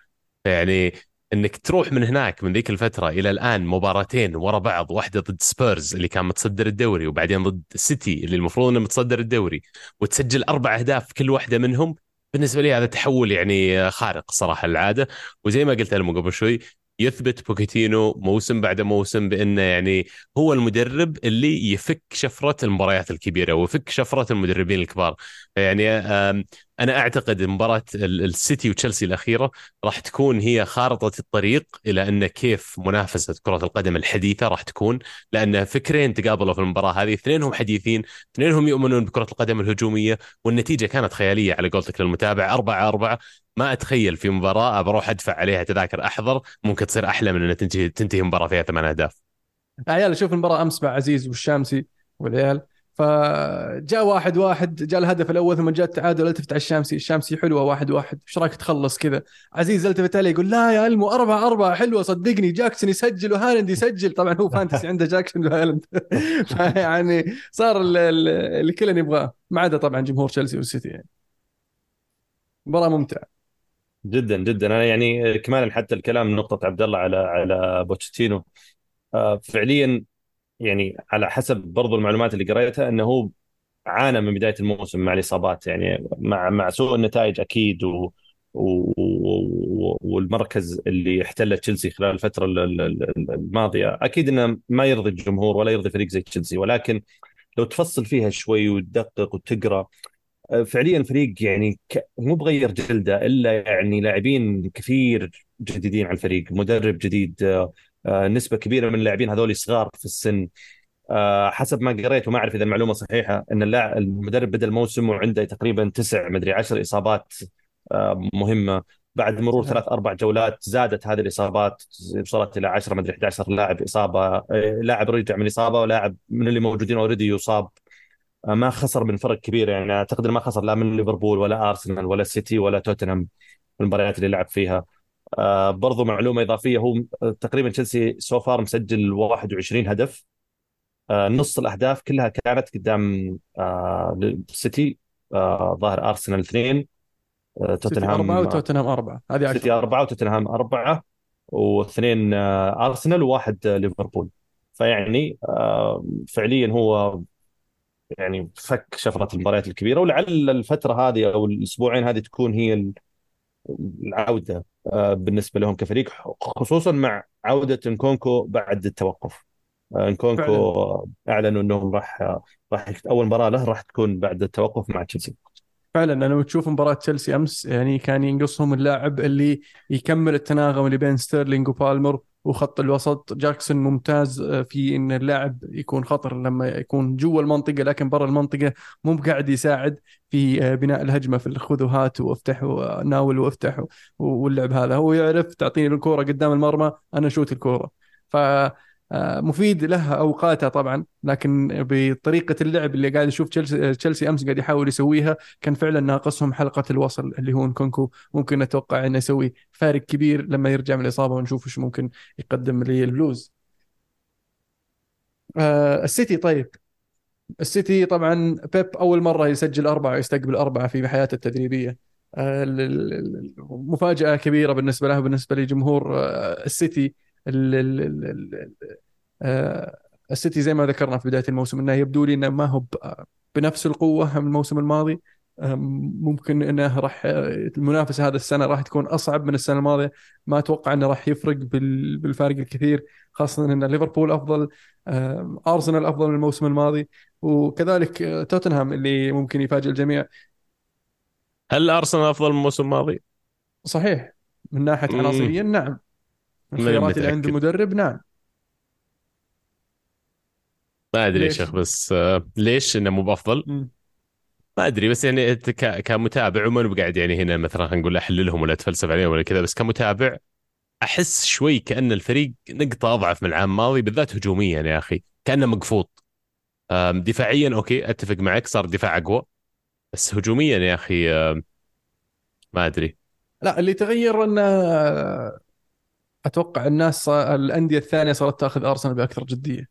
يعني إنك تروح من هناك من ذيك الفترة إلى الآن مباراتين ورا بعض واحدة ضد سبيرز اللي كان متصدر الدوري وبعدين ضد سيتي اللي المفروض إنه متصدر الدوري وتسجل أربع أهداف كل واحدة منهم بالنسبة لي هذا تحول يعني خارق صراحة العادة. وزي ما قلت لهم قبل شوي يثبت بوكيتينو موسم بعد موسم بأنه يعني هو المدرب اللي يفك شفرة المباريات الكبيرة ويفك شفرة المدربين الكبار. يعني أنا أعتقد مباراة السيتي وتشيلسي الأخيرة راح تكون هي خارطة الطريق إلى أن كيف منافسة كرة القدم الحديثة راح تكون لأن فكرين تقابلوا في المباراة هذه اثنينهم حديثين اثنينهم يؤمنون بكرة القدم الهجومية والنتيجة كانت خيالية على قولتك للمتابع 4 4 ما أتخيل في مباراة بروح أدفع عليها تذاكر أحضر ممكن تصير أحلى من أن تنتهي تنتهي مباراة فيها ثمان أهداف. عيال شوف المباراة أمس مع عزيز والشامسي والعيال. فجاء واحد واحد جاء الهدف الأول ثم جاء التعادل التفت على الشامسي الشامسي حلوة واحد واحد. إيش رأيك تخلص كذا؟ عزيز التفت عليه يقول لا يا إلمو أربعة أربعة حلوة صدقني. جاكسون يسجل وهالاند يسجل. طبعا هو fantasy عنده جاكسون وهالاند. يعني صار اللي كلنا نبغاه ما عدا طبعا جمهور تشيلسي والسيتي. يعني مباراة ممتعة. جدا جدا. أنا يعني كمان حتى الكلام نقطة عبد الله على على بوكيتينو. آه، فعليا يعني على حسب برضو المعلومات اللي قريتها إنه هو عانى من بداية الموسم مع الإصابات. يعني مع مع سوء النتائج أكيد و والمركز اللي احتله تشيلسي خلال الفترة الماضية أكيد إنه ما يرضي الجمهور ولا يرضي فريق زي تشيلسي. ولكن لو تفصل فيها شوي وتدقق وتقرأ فعليا فريق يعني مو بغير جلده إلا يعني لاعبين كثير جديدين على الفريق مدرب جديد آه، نسبة كبيرة من اللاعبين هذول صغار في السن. آه، حسب ما قريت وما أعرف إذا المعلومة صحيحة إن اللاعب المدرب بدأ الموسم وعنده تقريبا تسع مدري عشر إصابات آه، مهمة. بعد مرور ثلاث أربع جولات زادت هذه الإصابات وصلت إلى 10 مدري 11 لاعب إصابة. لاعب رجع من إصابة ولاعب من اللي موجودين اوريدي يصاب. ما خسر من فرق كبيره يعني أعتقد ما خسر لا من ليفربول ولا أرسنال ولا سيتي ولا توتنهام في المباريات اللي لعب فيها. آه برضو معلومة إضافية هو تقريبا تشيلسي so far مسجل 21 هدف. آه نص الأهداف كلها كانت قدام آه السيتي آه ظاهر أرسنال اثنين آه توتنهام أربعة وتوتنهام أربعة. هذه سيتي أربعة وتوتنهام أربعة واثنين آه أرسنال وواحد آه ليفربول. فيعني آه فعليا هو يعني فك شفرة المباريات الكبيرة ولعل الفترة هذه أو الأسبوعين هذه تكون هي العودة. بالنسبة لهم كفريق خصوصا مع عودة نكونكو بعد التوقف. آه، نكونكو أعلنوا إنهم راح راح أول مباراة له راح تكون بعد التوقف مع تشيلسي. فعلا أنا تشوف مباراة تشيلسي أمس يعني كان ينقصهم اللاعب اللي يكمل التناغم اللي بين ستيرلينج وبالمر وخط الوسط. جاكسون ممتاز آه، في إن اللاعب يكون خطر لما يكون جوا المنطقة لكن برا المنطقة مو بقاعد يساعد في آه، بناء الهجمة في الخذ وهات وافتح وناول وافتح واللعب هذا. هو يعرف تعطيني الكورة قدام المرمى أنا شوت الكورة. ف آه، مفيد له اوقاته طبعا لكن بطريقة اللعب اللي قاعد نشوف تشيلسي أمس قاعد يحاول يسويها كان فعلا ناقصهم حلقة الوصل اللي هو نكونكو. ممكن أتوقع إنه يسوي فارق كبير لما يرجع من الإصابة ونشوف إيش ممكن يقدم للبلوز. آه السيتي طيب. السيتي طبعا بيب أول مرة يسجل أربعة ويستقبل أربعة في حياته التدريبية. آه مفاجأة كبيرة بالنسبة له بالنسبة لجمهور آه السيتي. آه، السيتي زي ما ذكرنا في بداية الموسم إنه يبدو لي إنه ما هو بنفس القوة من الموسم الماضي. ممكن إنه راح المنافسة هذا السنة راح تكون أصعب من السنة الماضية. ما أتوقع إنه راح يفرق بالفارق الكثير خاصة إن ليفربول أفضل أرسنال أفضل من الموسم الماضي وكذلك آه، توتنهام اللي ممكن يفاجئ الجميع. هل أرسنال أفضل من الموسم الماضي؟ صحيح. من ناحية عناصريا نعم. الخيارات اللي عند المدرب نعم. ما أدري يا شيخ بس آه ليش إنه مو بأفضل؟ ما أدري بس يعني كمتابع وما بقعد يعني هنا مثلا خلينا نقول أحللهم ولا أتفلسف عليهم ولا كذا بس كمتابع أحس شوي كأن الفريق نقطة أضعف من العام الماضي بالذات هجوميا يا أخي كأنه مقفوط. دفاعيا okay أتفق معك صار دفاع أقوى بس هجوميا يا أخي ما أدري. لا اللي تغير إنه أتوقع الناس الأندية الثانية صارت تأخذ أرسنال بأكثر جدية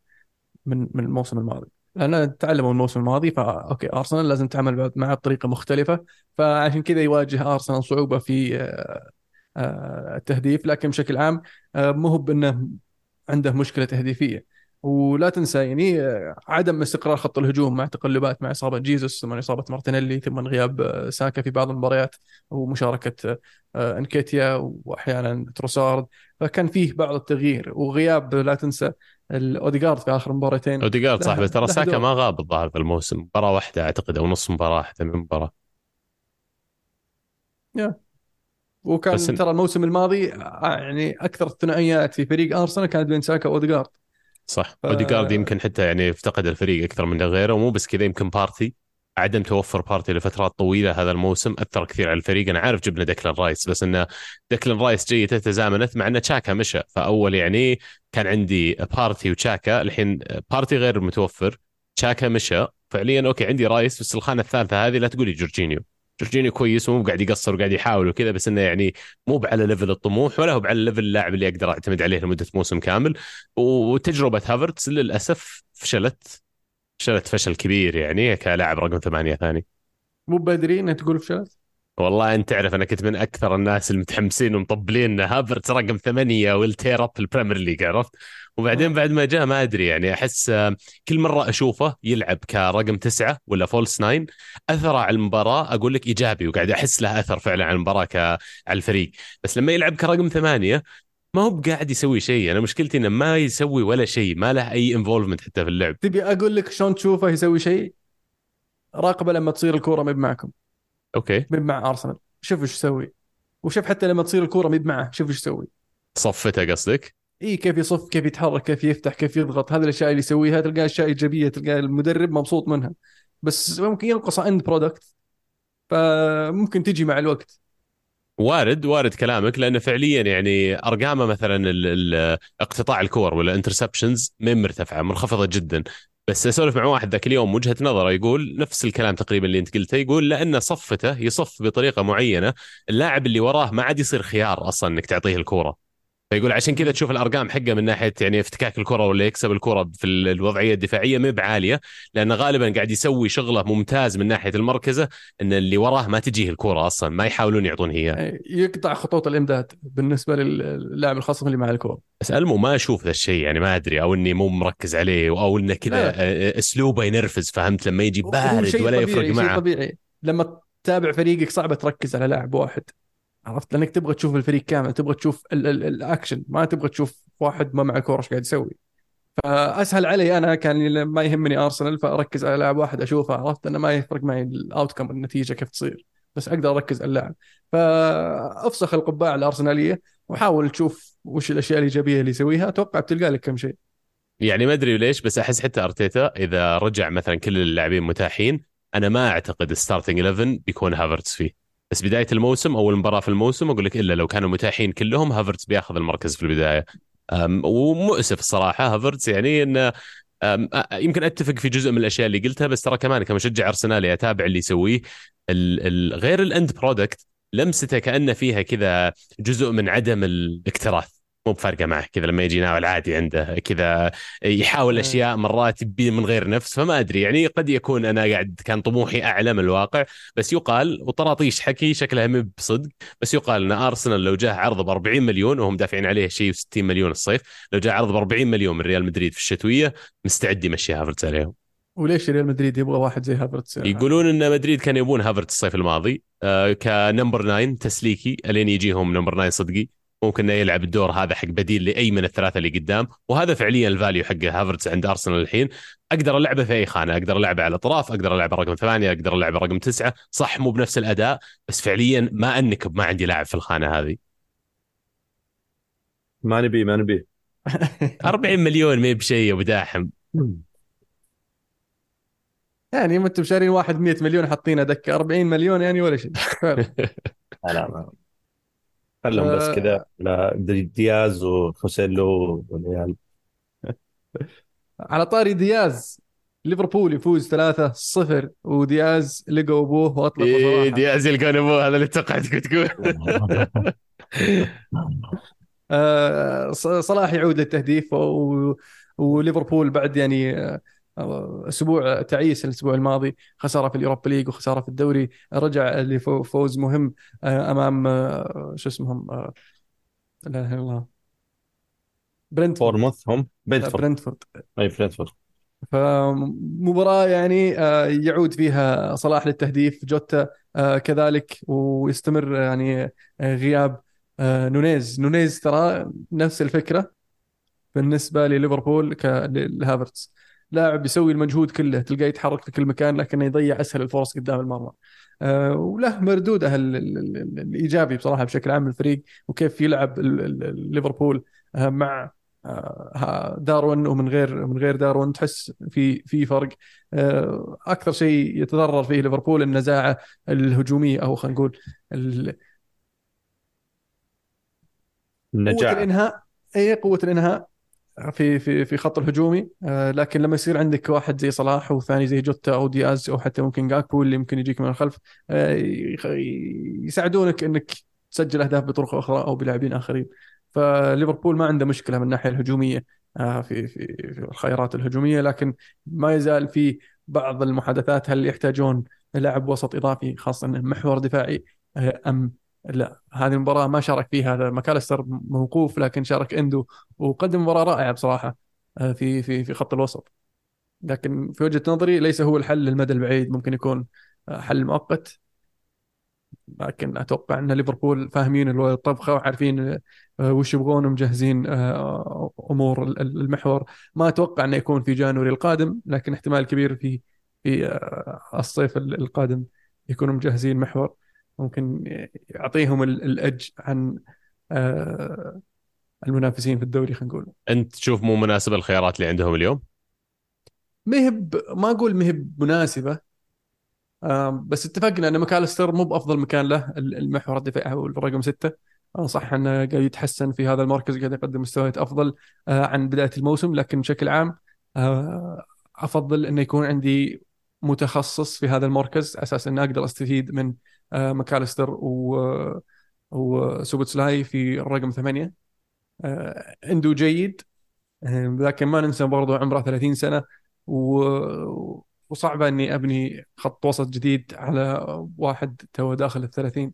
من من الموسم الماضي. لأن تعلموا الموسم الماضي فا okay أرسنال لازم تعمل معه بطريقة مختلفة. فعشان كذا يواجه أرسنال صعوبة في آه، آه، التهديف. لكن بشكل عام آه، مو هو بأنه عنده مشكلة تهديفية. ولا تنسى يعني آه، عدم استقرار خط الهجوم مع تقلبات مع إصابة جيزوس ثم إصابة مارتينيلي ثم غياب آه، ساكا في بعض المباريات ومشاركة آه، انكيتيا وأحيانا تروسارد. فكان فيه بعض التغيير وغياب لا تنسى الاوديجارد في آخر مباراتين اوديجارد بس ترى ساكا. ما غاب الظاهر في الموسم. مباراة واحدة أعتقد أو نص مباراة حتى من مباراة. وكان بس إن- ترى الموسم الماضي آه، يعني أكثر الثنائيات في فريق أرسنال كانت بين ساكا واوديجارد صح. ف- اوديجارد يمكن حتى يعني افتقد الفريق أكثر من غيره. ومو بس كذا يمكن بارتي عدم توفر بارتي لفترات طويلة هذا الموسم أثر كثير على الفريق. أنا عارف جبنا ديكلان رايس بس انه ديكلان رايس جيته تزامنت مع إن تشاكا مشى. فأول يعني كان عندي بارتي وتشاكا. الحين بارتي غير متوفر تشاكا مشى. فعليا okay عندي رايس بس الخانة الثالثة هذه لا تقولي جورجينيو. جورجينيو كويس ومو قاعد يقصر وقاعد يحاول وكذا بس إنه يعني مو على level الطموح ولا هو على level اللاعب اللي أقدر أعتمد عليه لمدة موسم كامل. وتجربة هافرتس للأسف فشلت فشلت فشل كبير يعني كلاعب رقم ثمانية ثاني. مو بدري انك تقول فشلت؟ والله أنت تعرف أنا كنت من أكثر الناس المتحمسين ومطبلين إن هافرتس رقم ثمانية و tear up ال Premier League عرفت؟ وبعدين بعد ما جاء ما أدري يعني أحس آه، كل مرة أشوفه يلعب كرقم تسعة ولا false nine أثره على المباراة أقول لك إيجابي وقاعد أحس له أثر فعلا على المباراة ك... على الفريق. بس لما يلعب كرقم ثمانية ما هو قاعد يسوي شيء أنا مشكلتي إنه ما يسوي ولا شيء ما له أي involvement حتى في اللعب. تبي أقول لك شلون تشوفه يسوي شيء؟ راقبة لما تصير الكورة ما معكم. okay. ما مع أرسنال. شوف إيش يسوي. وشوف حتى لما تصير الكورة ما معه شوف إيش يسوي. صفته قصدك؟ إي كيف يصف كيف يتحرك كيف يفتح كيف يضغط. هذه الأشياء اللي يسويها تلقاها أشياء إيجابية تلقى المدرب مبسوط منها. بس ممكن ينقص end product فممكن تجي مع الوقت. وارد وارد كلامك لأنه فعليا يعني أرقامه مثلا اقتطاع الكور ولا interceptions من مرتفعه منخفضة جدا. بس اسولف مع واحد ذاك اليوم وجهة نظره يقول نفس الكلام تقريبا اللي انت قلته يقول لأن صفته يصف بطريقة معينة اللاعب اللي وراه ما عاد يصير خيار أصلا إنك تعطيه الكورة. فيقول عشان كذا تشوف الأرقام حقه من ناحية يعني افتكاك الكرة ولا يكسب الكرة في ال- الوضعية الدفاعية ما بعالية لأنه غالبا قاعد يسوي شغله ممتاز من ناحية المركزة إن اللي وراه ما تجيه الكرة أصلا ما يحاولون يعطون هي. يعني يقطع خطوط الإمداد بالنسبة للاعب الخصم اللي مع الكوره بس ألمو ما أشوف ذا الشيء يعني ما أدري أو إني مو مركز عليه أو إنه كذا أسلوبه ينرفز فهمت؟ لما يجي بارد ولا يفرق معه. طبيعي. لما تتابع فريقك صعبه تركز على لاعب واحد. عرفت؟ لأنك تبغى تشوف الفريق كامل تبغى تشوف ال- ال- الأكشن ما تبغى تشوف واحد ما معه كوره إيش قاعد يسوي. فأسهل علي أنا كان ما يهمني أرسنال فأركز على لاعب واحد أشوفه عرفت؟ انه ما يفرق معي الاوتكم النتيجة كيف تصير. بس أقدر أركز على اللاعب. فأفسخ القبعة الأرسنالية وحاول تشوف وش الأشياء الإيجابية اللي يسويها. أتوقع بتلقى لك كم شيء. يعني ما أدري ليش بس أحس حتى أرتيتا إذا رجع مثلا كل اللاعبين متاحين أنا ما أعتقد starting 11 بيكون هافرتس فيه. بس بداية الموسم أول مباراة في الموسم أقول لك إلا لو كانوا متاحين كلهم هافرتس بياخذ المركز في البداية. ومؤسف الصراحة هافرتس يعني انه يمكن أتفق في جزء من الأشياء اللي قلتها بس ترى كمان كمشجع ارسنالي اتابع اللي يسويه غير ال end product لمسته كأنه فيها كذا جزء من عدم الاكتراث. مو بفارقة معه كذا لما يجي يناول عادي عنده كذا يحاول. أشياء مرات من غير نفس فما أدري يعني قد يكون أنا قاعد كان طموحي أعلى من الواقع بس يقال وطراطيش حكي شكلها مو بصدق بس يقال إن أرسنال لو جاه عرض ب 40 مليون وهم دافعين عليه شيء 60 مليون الصيف لو جاء عرض ب 40 مليون من ريال مدريد في الشتوية مستعد يمشي هافرتس عليهم وليش ريال مدريد يبغى واحد زي هافرتس يقولون إن مدريد كان يبون هافرتس الصيف الماضي آه ك number 9 تسليكي ألين يجيهم number 9 صدقي ممكن إنه يلعب الدور هذا حق بديل لأي من الثلاثة اللي قدام. وهذا فعليا ال value حق هافرتس عند أرسنال الحين. أقدر ألعبه في أي خانة. أقدر ألعبه على الأطراف أقدر ألعبه رقم ثمانية أقدر ألعبه رقم تسعة. صح مو بنفس الأداء بس فعليا ما انكب ما عندي لاعب في الخانة هذه. ما نبي ما نبي 40 مليون ما بشيء يا أبو داحم. يعني ما أنتم شارين واحد 100 مليون حاطينه دكه 40 مليون يعني ولا شيء. لا لا. ما خلهم بس. كذا دياز وخوسيلو والعيال على طاري دياز ليفربول يفوز 3-0 ودياز لقى أبوه واطلق إيه دياز يلقون أبوه هذا اللي توقعتك تقول آه، صلاح يعود للتهديف و... وليفربول بعد يعني آه، أسبوع تعيس الأسبوع الماضي خسارة في اليوروبا ليج وخسارة في الدوري رجع لفوز مهم آه، أمام آه، شو اسمهم؟ آه، لا إله إلا الله. برنتفورد. بورموث هم؟ بنتفورد برنتفورد. أي برنتفورد. فمباراة يعني يعود فيها صلاح للتهديف جوتا كذلك ويستمر يعني غياب نونيز. نونيز ترى نفس الفكرة بالنسبة لليفربول لهافرتس لاعب يسوي المجهود كله تلقاه يتحرك في كل مكان لكنه يضيع أسهل الفرص قدام المرمى. وله مردوده الإيجابي بصراحة بشكل عام الفريق وكيف يلعب ليفربول مع آه، داروين ومن غير من غير داروين تحس في في فرق. آه، أكثر شيء يتضرر فيه ليفربول النزاعة الهجومية أو خلينا نقول النجاعه قوة الإنهاء. اي قوة الإنهاء. في في في خط الهجومي. آه، لكن لما يصير عندك واحد زي صلاح وثاني زي جوتا أو دياز أو حتى ممكن جاكبو اللي ممكن يجيك من الخلف يساعدونك إنك تسجل أهداف بطرق أخرى أو بلاعبين آخرين. فليفربول ما عنده مشكلة من الناحية الهجومية آه، في في في الخيارات الهجومية. لكن ما يزال في بعض المحادثات هل يحتاجون لاعب وسط إضافي خاصة محور دفاعي آه، أم لا هذه المباراة ما شارك فيها. ماكاليستر موقوف لكن شارك إندو وقدم مباراة رائعة بصراحة آه، في في في خط الوسط. لكن في وجهة نظري ليس هو الحل للمدى البعيد ممكن يكون حل مؤقت. لكن أتوقع أن ليفربول فاهمين الطبخة وعارفين آه، وش يبغون ومجهزين آه، أمور المحور. ما أتوقع انه يكون في جانوري القادم لكن احتمال كبير في في آه، الصيف القادم يكونوا مجهزين محور. ممكن يعطيهم الأج عن المنافسين في الدوري خلينا نقول. أنت تشوف مو مناسبه الخيارات اللي عندهم اليوم؟ مهب ما أقول مهب مناسبة بس اتفقنا إن ماكاليستر مو بأفضل مكان له المحور الدفاعي أو الرقم ستة. صح إنه قاعد يتحسن في هذا المركز قاعد يقدم مستويات أفضل آه، عن بداية الموسم. لكن بشكل عام آه، أفضل إنه يكون عندي متخصص في هذا المركز أساس اني أقدر أستفيد من آه، ماكاليستر و وسوبوتسلاي في الرقم ثمانية. عنده جيد. لكن ما ننسى برضو عمره 30 سنة. و... وصعبة إني أبني خط وسط جديد على واحد تو داخل الثلاثين.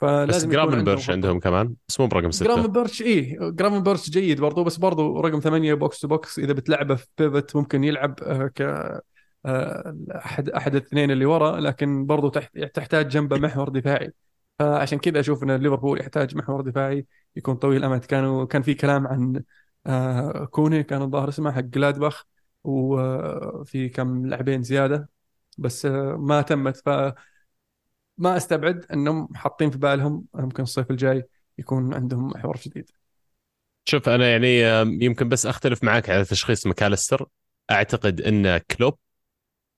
فلازم بس جرافنبيرش عندهم كمان بس مو برقم ستة. جرافنبيرش بيرش اي جرافن بيرش جيد برضو بس برضو رقم ثمانية box to box إذا بتلعبه في pivot ممكن يلعب آه، ك آه، احد أحد الاثنين اللي ورا لكن برضو تحتاج جنبه محور دفاعي. فعشان كذا أشوف إن ليفربول يحتاج محور دفاعي يكون طويل الأمد. كانوا كان في كلام عن آه، كوني كان الظاهر اسمه حق جلادباخ وفي كم لاعبين زيادة. بس ما تمت. ف ما أستبعد إنهم حاطين في بالهم ممكن الصيف الجاي يكون عندهم محور جديد. شوف أنا يعني يمكن بس أختلف معك على تشخيص ماكاليستر. أعتقد إن كلوب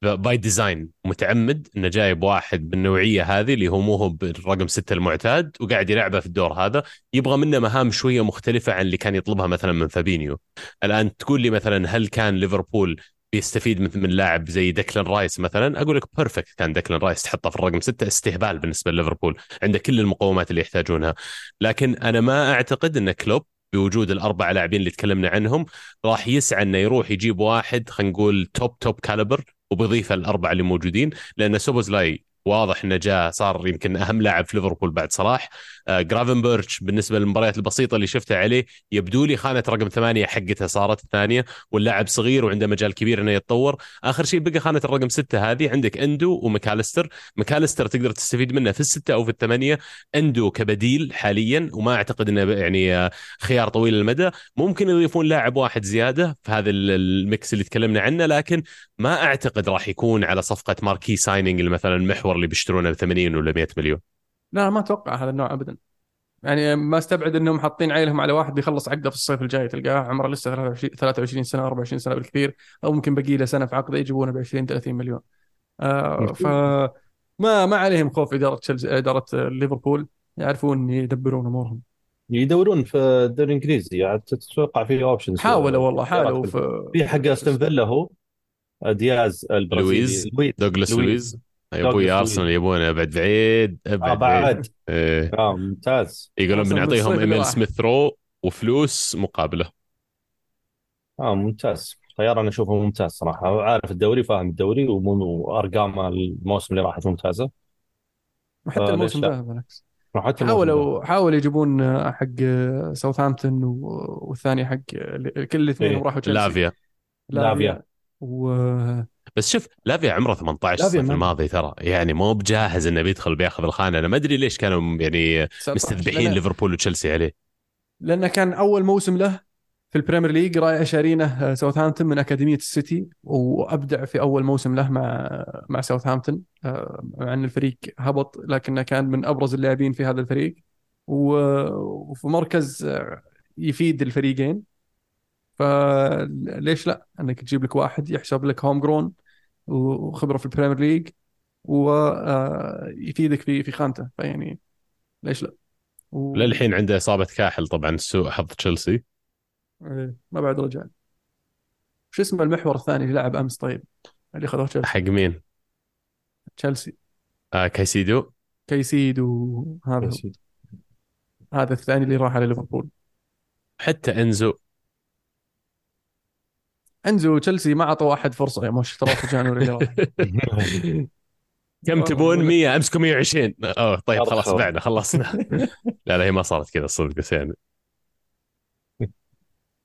by design متعمد إنه جايب واحد بالنوعية هذه اللي هو مو هو بالرقم ستة المعتاد وقاعد يلعبه في الدور هذا. يبغى منه مهام شوية مختلفة عن اللي كان يطلبها مثلا من فابينيو الآن تقول لي مثلا هل كان ليفربول بيستفيد من من لاعب زي ديكلان رايس مثلا؟ أقول لك perfect كان ديكلان رايس تحطه في الرقم ستة استهبال بالنسبة لليفربول عنده كل المقومات اللي يحتاجونها. لكن أنا ما أعتقد إن كلوب بوجود الأربع لاعبين اللي تكلمنا عنهم راح يسعى إنه يروح يجيب واحد خلينا نقول top top caliber وبيضيف الأربعة اللي موجودين لأن سوبوزلاي واضح إنه جاء صار يمكن أهم لاعب في ليفربول بعد صلاح. جرافنبرتش بالنسبة للمباريات البسيطة اللي شفتها عليه يبدو لي خانة رقم ثمانية حقتها صارت الثانية واللاعب صغير وعنده مجال كبير إنه يتطور. آخر شيء بقى خانة الرقم ستة هذه عندك أندو ومكالستر. مكالستر تقدر تستفيد منه في الستة أو في الثمانية. أندو كبديل حاليا وما أعتقد إنه يعني آه، خيار طويل المدى. ممكن يضيفون لاعب واحد زيادة في هذا ال mix اللي تكلمنا عنه لكن ما أعتقد راح يكون على صفقة marquee signing مثلا المحور اللي بيشترونه ب 80 ولا 100 مليون. لا ما أتوقع هذا النوع ابدا. يعني ما أستبعد إنهم حاطين عينهم على واحد بيخلص عقده في الصيف الجاي تلقاه عمره لسه 23 23 سنة 24 سنة بالكثير أو ممكن باقي له سنة في عقده يجيبونه ب 20 30 مليون. آه ف ما ما عليهم خوف إدارة تشيلسي إدارة ليفربول يعرفون يدبرون أمورهم. يدورون في الدوري الإنجليزي. يعني تتوقع في options حاولوا والله حاولوا في في حق أستون فيلا هو دياز البرازيلي لويز دوغلاس لويز. أبوي أرسنال يبونه بعد بعيد أبعد آه بعد. إيه. آه ممتاز. يقولون بنعطيهم ايميل سميث رو وفلوس مقابلة. آه ممتاز. خيار أنا اشوفه ممتاز صراحة. عارف الدوري فاهم الدوري وارقام الموسم اللي راحت ممتازة. وحتى الموسم ده بالعكس. حاولوا حاولوا يجيبون آه، حق آه، ساوثهامبتون و- والثاني حق آه، كل الاثنين إيه، راحوا تشيلسي لافيا. لافيا. و بس شوف لافيا عمره 18 لافيا الصيف ما- الماضي ترى. يعني مو بجاهز إنه بيدخل بياخذ الخانة. أنا ما أدري ليش كانوا يعني 19. مستذبحين ليفربول وتشيلسي عليه. لأنه كان أول موسم له في ال Premier League رايح شارينه آه، ساوثهامبتون من أكاديمية السيتي وأبدع في أول موسم له مع مع ساوثهامبتون آه، مع أن الفريق هبط لكنه كان من أبرز اللاعبين في هذا الفريق. وفي مركز آه، يفيد الفريقين. فليش لا؟ إنك تجيب لك واحد يحسب لك homegrown وخبرة في ال Premier League ويفيدك في في خانته. فيعني ليش لا؟ و... للحين عنده إصابة كاحل طبعا سوء حظ تشيلسي. إيه، ما بعد رجع. شو اسمه المحور الثاني اللي لعب أمس طيب؟ اللي خذوه تشيلسي. حق مين؟ تشيلسي. آه كايسيدو. كيسيد وهذا هذا الثاني اللي راح على ليفربول. حتى إنزو انزو تشيلسي ما اعطوا واحد فرصة يا مش ترى في جانوري كم تبون؟ 100 أمسكوا 120 أوه طيب خلاص. بعنا خلصنا. لا لا هي ما صارت كذا صدق بس يعني.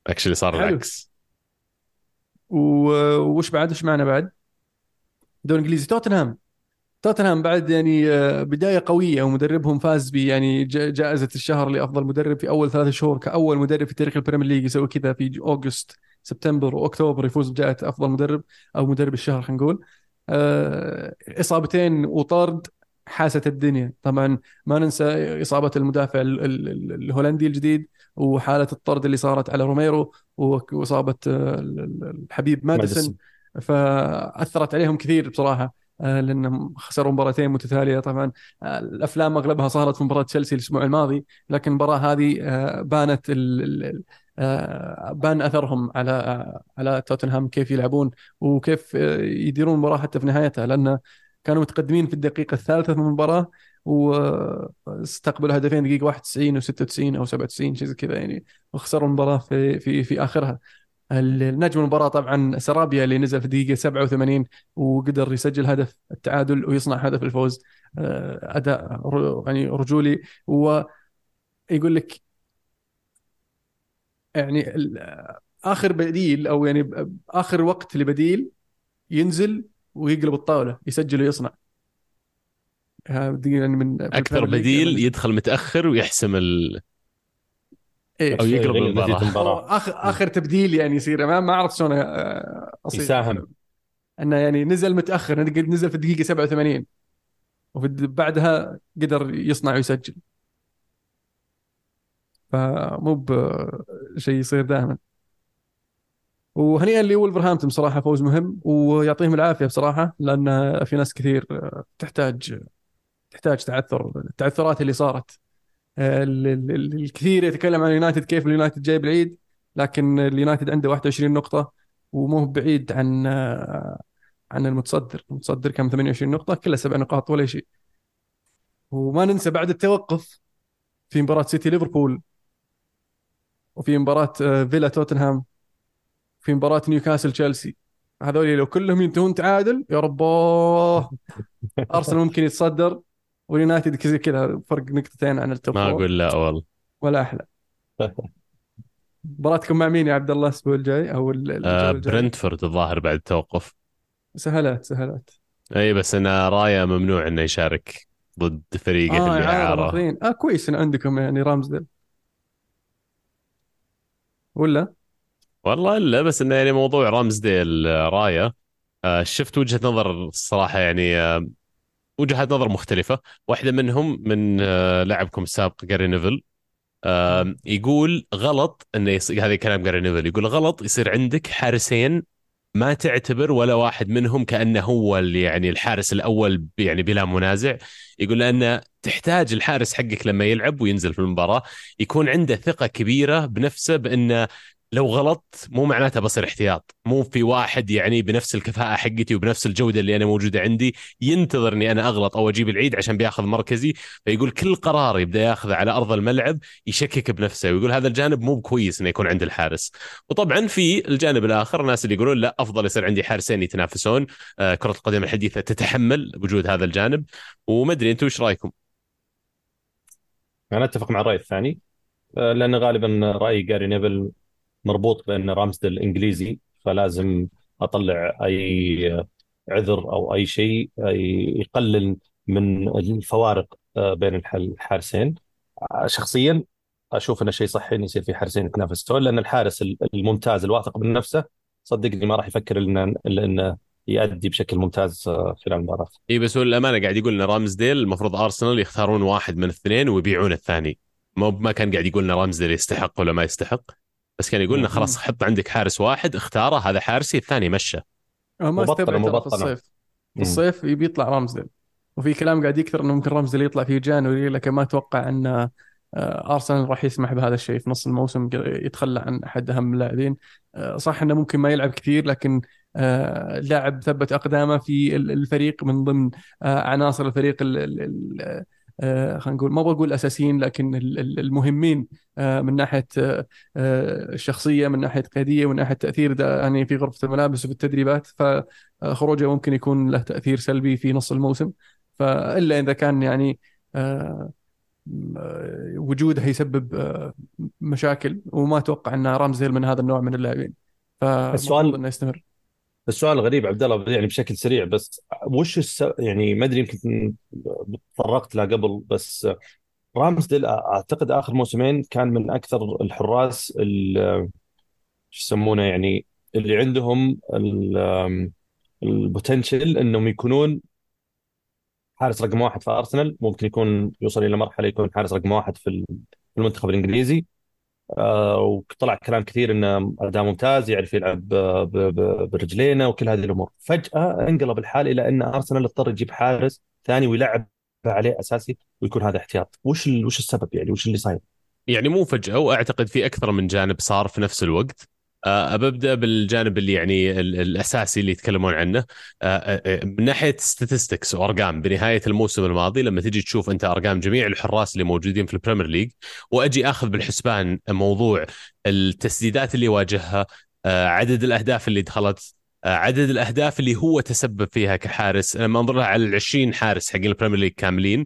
actually صار. العكس. وش بعد؟ إيش معنا بعد؟ دوري إنجليزي. توتنهام. توتنهام بعد يعني آه، بداية قوية ومدربهم فاز ب يعني ج- جائزة الشهر لأفضل مدرب في أول ثلاث شهور كأول مدرب في تاريخ البريمير ليج يسوي كذا في August. سبتمبر وأكتوبر يفوز بجائزه أفضل مدرب أو مدرب الشهر خلينا نقول. آه، إصابتين وطرد حاست الدنيا. طبعا ما ننسى إصابة المدافع ال- ال- ال- الهولندي الجديد وحالة الطرد اللي صارت على روميرو وإصابة آه، ال- ال- الحبيب ماديسون. فأثرت عليهم كثير بصراحة آه، لأنهم خسروا مباراتين متتالية. طبعا الأفلام أغلبها صارت في مباراة تشيلسي الأسبوع الماضي لكن المباراة هذه بانت بان اثرهم على آه، على توتنهام كيف يلعبون وكيف آه، يديرون المباراة حتى في نهايتها لأن كانوا متقدمين في الدقيقة الثالثة من المباراة واستقبلوا هدفين دقيقة 91 و96 أو 97 شيء زي كذا يعني وخسروا المباراة في في في آخرها. النجم المباراة طبعا سرابيا اللي نزل في الدقيقة 87 وقدر يسجل هدف التعادل ويصنع هدف الفوز آه، ر- يعني رجولي ويقول لك يعني ال- آخر بديل أو يعني آخر وقت لبديل ينزل ويقلب الطاولة يسجل ويصنع. يعني من أكثر بديل يدخل متأخر ويحسم ال... إيه أو يقلب المباراة. اخر آخر تبديل يعني يصير. ما ما أعرف شلون آه، أصير. يساهم. إنه يعني نزل متأخر نزل في الدقيقة 87 وفي الد- بعدها قدر يصنع ويسجل. فمو بشيء يصير دائما. وهنيئا لولفرهامبتون بصراحة فوز مهم ويعطيهم العافية بصراحة لأن في ناس كثير تحتاج تحتاج تعثر التعثرات اللي صارت. ال- ال- ال- الكثير يتكلم عن اليونايتد كيف اليونايتد جاي بعيد لكن اليونايتد عنده 21 نقطة ومو بعيد عن عن المتصدر. المتصدر كان 28 نقطة كلها سبع نقاط ولا شيء. وما ننسى بعد التوقف في مباراة سيتي ليفربول. وفي مباراة آه، فيلا توتنهام في مباراة نيوكاسل تشيلسي. هذول لو كلهم ينتهون تعادل يا رباه! أرسنال ممكن يتصدر واليونايتد كذا كذا فرق نقطتين عن ال top ما. أقول لا والله. ولا أحلى. مباراتكم مع مين يا عبد الله الأسبوع الجاي؟ أو آه؟ برنتفورد الظاهر بعد التوقف. سهلات سهلات أي بس أنا رايا ممنوع إنه يشارك ضد فريقه آه اللي أعاره. آه كويس إن عندكم يعني رامزديل ولا؟ والله الا بس إنه يعني موضوع رامزديل آه، رايا آه، شفت وجهة نظر الصراحه يعني آه، وجهات نظر مختلفة. واحدة منهم من آه، لاعبكم السابق جاري نيفل يقول غلط إنه يص... هذا كلام جاري نيفل يقول غلط يصير عندك حارسين ما تعتبر ولا واحد منهم كأنه هو اللي يعني الحارس الأول يعني بلا منازع. يقول لأن تحتاج الحارس حقك لما يلعب وينزل في المباراة. يكون عنده ثقة كبيرة بنفسه بانه لو غلطت مو معناتها بصير احتياط. مو في واحد يعني بنفس الكفاءة حقتي وبنفس الجودة اللي أنا موجودة عندي ينتظر أني أنا أغلط أو أجيب العيد عشان بياخذ مركزي فيقول كل قرار يبدأ ياخذه على أرض الملعب يشكك بنفسه ويقول هذا الجانب مو كويس أنه يكون عند الحارس. وطبعا في الجانب الآخر الناس اللي يقولون لا أفضل يصير عندي حارسين يتنافسون. آه كرة القدم الحديثة تتحمل وجود هذا الجانب. وما أدري أنتم إيش رأيكم؟ أنا أتفق مع الرأي الثاني آه، لأن غالبا رأي جاري نيفل مربوط بأن رامسديل انجليزي فلازم أطلع أي عذر أو أي شيء يقلل من الفوارق آه، بين الحارسين شخصيا أشوف إنه شيء صحي إنه يصير في حارسين يتنافسون لأن الحارس الممتاز الواثق من نفسه صدقني ما راح يفكر إلا إنه يؤدي بشكل ممتاز آه، خلال المباراة. إي بس هو الامانه قاعد يقول إن رامزديل المفروض أرسنال يختارون واحد من الاثنين ويبيعون الثاني. ما كان قاعد يقول إن رامزديل يستحق ولا ما يستحق. بس كان يقول لنا خلاص حط عندك حارس واحد اختاره هذا حارسي الثاني مشى. ما استبعد في الصيف. في الصيف يبي يطلع رامزديل. وفي كلام قاعد يكثر إنه ممكن رامزديل يطلع في جانوري لكن ما أتوقع إن آه، أرسنال راح يسمح بهذا الشيء في نص الموسم يتخلى عن أحد أهم اللاعبين آه، صح إنه ممكن ما يلعب كثير لكن آه، لاعب ثبت أقدامه في الفريق من ضمن عناصر الفريق خلينا نقول ما بقول الاساسيين لكن المهمين من ناحية الشخصية من ناحية قيادية من ناحية تأثير. يعني في غرفة الملابس وفي التدريبات فخروجه ممكن يكون له تأثير سلبي في نص الموسم. فإلا إذا كان يعني وجوده يسبب آه، مشاكل وما أتوقع أن رامزيل من هذا النوع من اللاعبين. فالسؤال إنه يستمر. السؤال غريب عبد الله يعني بشكل سريع بس وش الس... يعني ما أدري يمكن تطرقت له قبل بس رامزديل أعتقد آخر موسمين كان من أكثر الحراس شو يسمونه يعني اللي عندهم البوتنشل إنهم يكونون حارس رقم واحد في أرسنال ممكن يكون يوصل إلى مرحلة يكون حارس رقم واحد في المنتخب الإنجليزي. وطلع كلام كثير إنه أداء ممتاز يعرف يلعب برجلينه وكل هذه الأمور. فجأة انقلب الحال إلى إن أرسنال اضطر يجيب حارس ثاني ويلعب عليه أساسي ويكون هذا احتياط. وش وش السبب يعني؟ وش اللي صاير؟ يعني مو فجأة وأعتقد في أكثر من جانب صار في نفس الوقت. آه، ببدا بالجانب اللي يعني الأساسي اللي يتكلمون عنه. آه، آه، من ناحية statistics وأرقام بنهاية الموسم الماضي لما تجي تشوف أنت أرقام جميع الحراس اللي موجودين في البريمير ليج وأجي أخذ بالحسبان موضوع التسديدات اللي واجهها عدد الأهداف اللي دخلت عدد الأهداف اللي هو تسبب فيها كحارس. لما انظر على ال 20 حارس حقين البريمير ليج كاملين.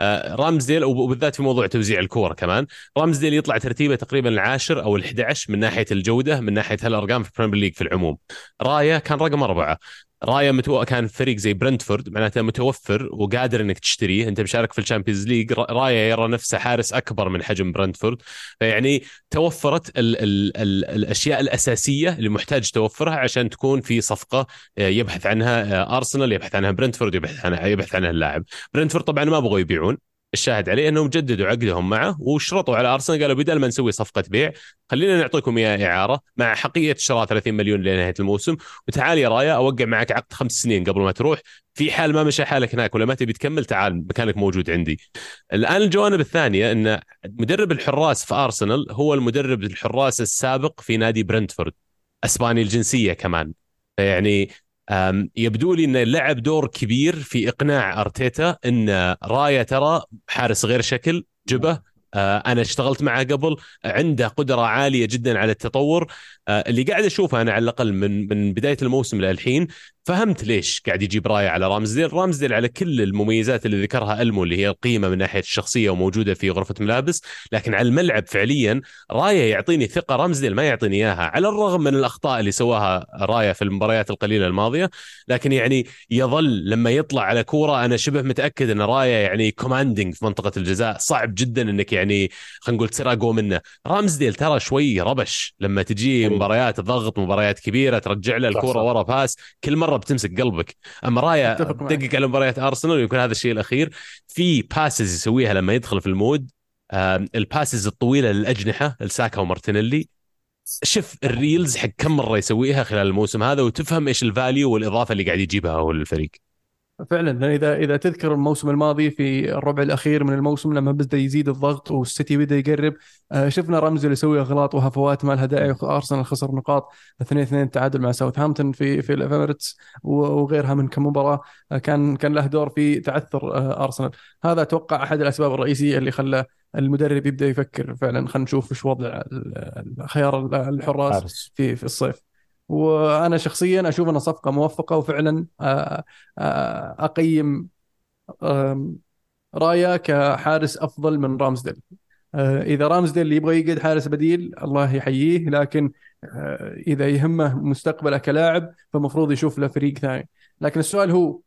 آه، رامزديل وبالذات في موضوع توزيع الكورة كمان رامزديل يطلع ترتيبه تقريبا العاشر أو ال11 من ناحية الجودة من ناحية هالأرقام في البريمير ليج في العموم. رايا كان رقم أربعة. رايا متو... كان فريق زي برنتفورد معناته متوفر وقادر إنك تشتريه. أنت مشارك في الشامبيونز ليج رايا يرى نفسه حارس أكبر من حجم برنتفورد. فيعني توفرت ال... ال... ال... الأشياء الأساسية اللي محتاج توفرها عشان تكون في صفقة آه، يبحث عنها آه، أرسنال يبحث عنها برنتفورد يبحث عنها يبحث عنها اللاعب. برنتفورد طبعا ما بغوا يبيعون. الشاهد عليه انهم جددوا عقدهم معه وشرطوا على أرسنال. قالوا بدل ما نسوي صفقة بيع خلينا نعطيكم اياه إعارة مع حقيقه شراء 30 مليون لنهاية الموسم. وتعال يا رايا أوقع معك عقد خمس سنين قبل ما تروح. في حال ما مشى حالك هناك ولا ما تبي تكمل تعال مكانك موجود عندي. الآن الجوانب الثانية إن مدرب الحراس في أرسنال هو المدرب الحراس السابق في نادي برنتفورد أسباني الجنسية كمان. يعني يبدو لي إنه لعب دور كبير في إقناع أرتيتا إن رايا ترى حارس غير شكل جبه أنا اشتغلت معه قبل عنده قدرة عالية جدا على التطور. آه، اللي قاعد أشوفه أنا على الأقل من من بداية الموسم للحين فهمت ليش قاعد يجيب راية على رامزديل. رامزديل على كل المميزات اللي ذكرها ألمو اللي هي القيمة من ناحية الشخصية وموجودة في غرفة ملابس لكن على الملعب فعليا رايا يعطيني ثقة. رامزديل ما يعطيني إياها على الرغم من الأخطاء اللي سواها رايا في المباريات القليلة الماضية لكن يعني يظل لما يطلع على كورة أنا شبه متأكد إن رايا يعني commanding في منطقة الجزاء. صعب جدا إنك يعني خلينا نقول تسرقه منه. رامزديل ترى شوي ربش لما تجي مباريات ضغط مباريات كبيرة ترجع له الكورة ورا pass كل مرة بتمسك قلبك. أما رايا دقق على مباريات أرسنال ويكون هذا الشيء الأخير. في passes يسويها لما يدخل في ال mood. ال passes الطويلة للأجنحة الساكا ومارتينيلي. شوف ال reels حق كم مرة يسويها خلال الموسم هذا وتفهم إيش ال value والإضافة اللي قاعد يجيبها هو الفريق. فعلا إذا إذا تذكر الموسم الماضي في الربع الأخير من الموسم لما بدا يزيد الضغط والسيتي بدأ يقرب آه، شفنا رامزديل يسوي إغلاط وهفوات ما لها داعي ارسنال خسر نقاط 2 2 تعادل مع ساوثهامبتون في في الإيميرتس وغيرها من كم مباراه آه، كان كان له دور في تعثر آه، أرسنال. هذا أتوقع أحد الأسباب الرئيسية اللي خلى المدرب يبدأ يفكر فعلا. خلينا نشوف إيش وضع خيار الحراس في في الصيف. وأنا شخصيا أشوف انها صفقة موفقة وفعلا آه، آه، أقيم رايا كحارس أفضل من رامزديل. آه، إذا رامزديل يبغى يقعد حارس بديل الله يحييه لكن إذا يهمه مستقبله كلاعب فمفروض يشوف له فريق ثاني. لكن السؤال هو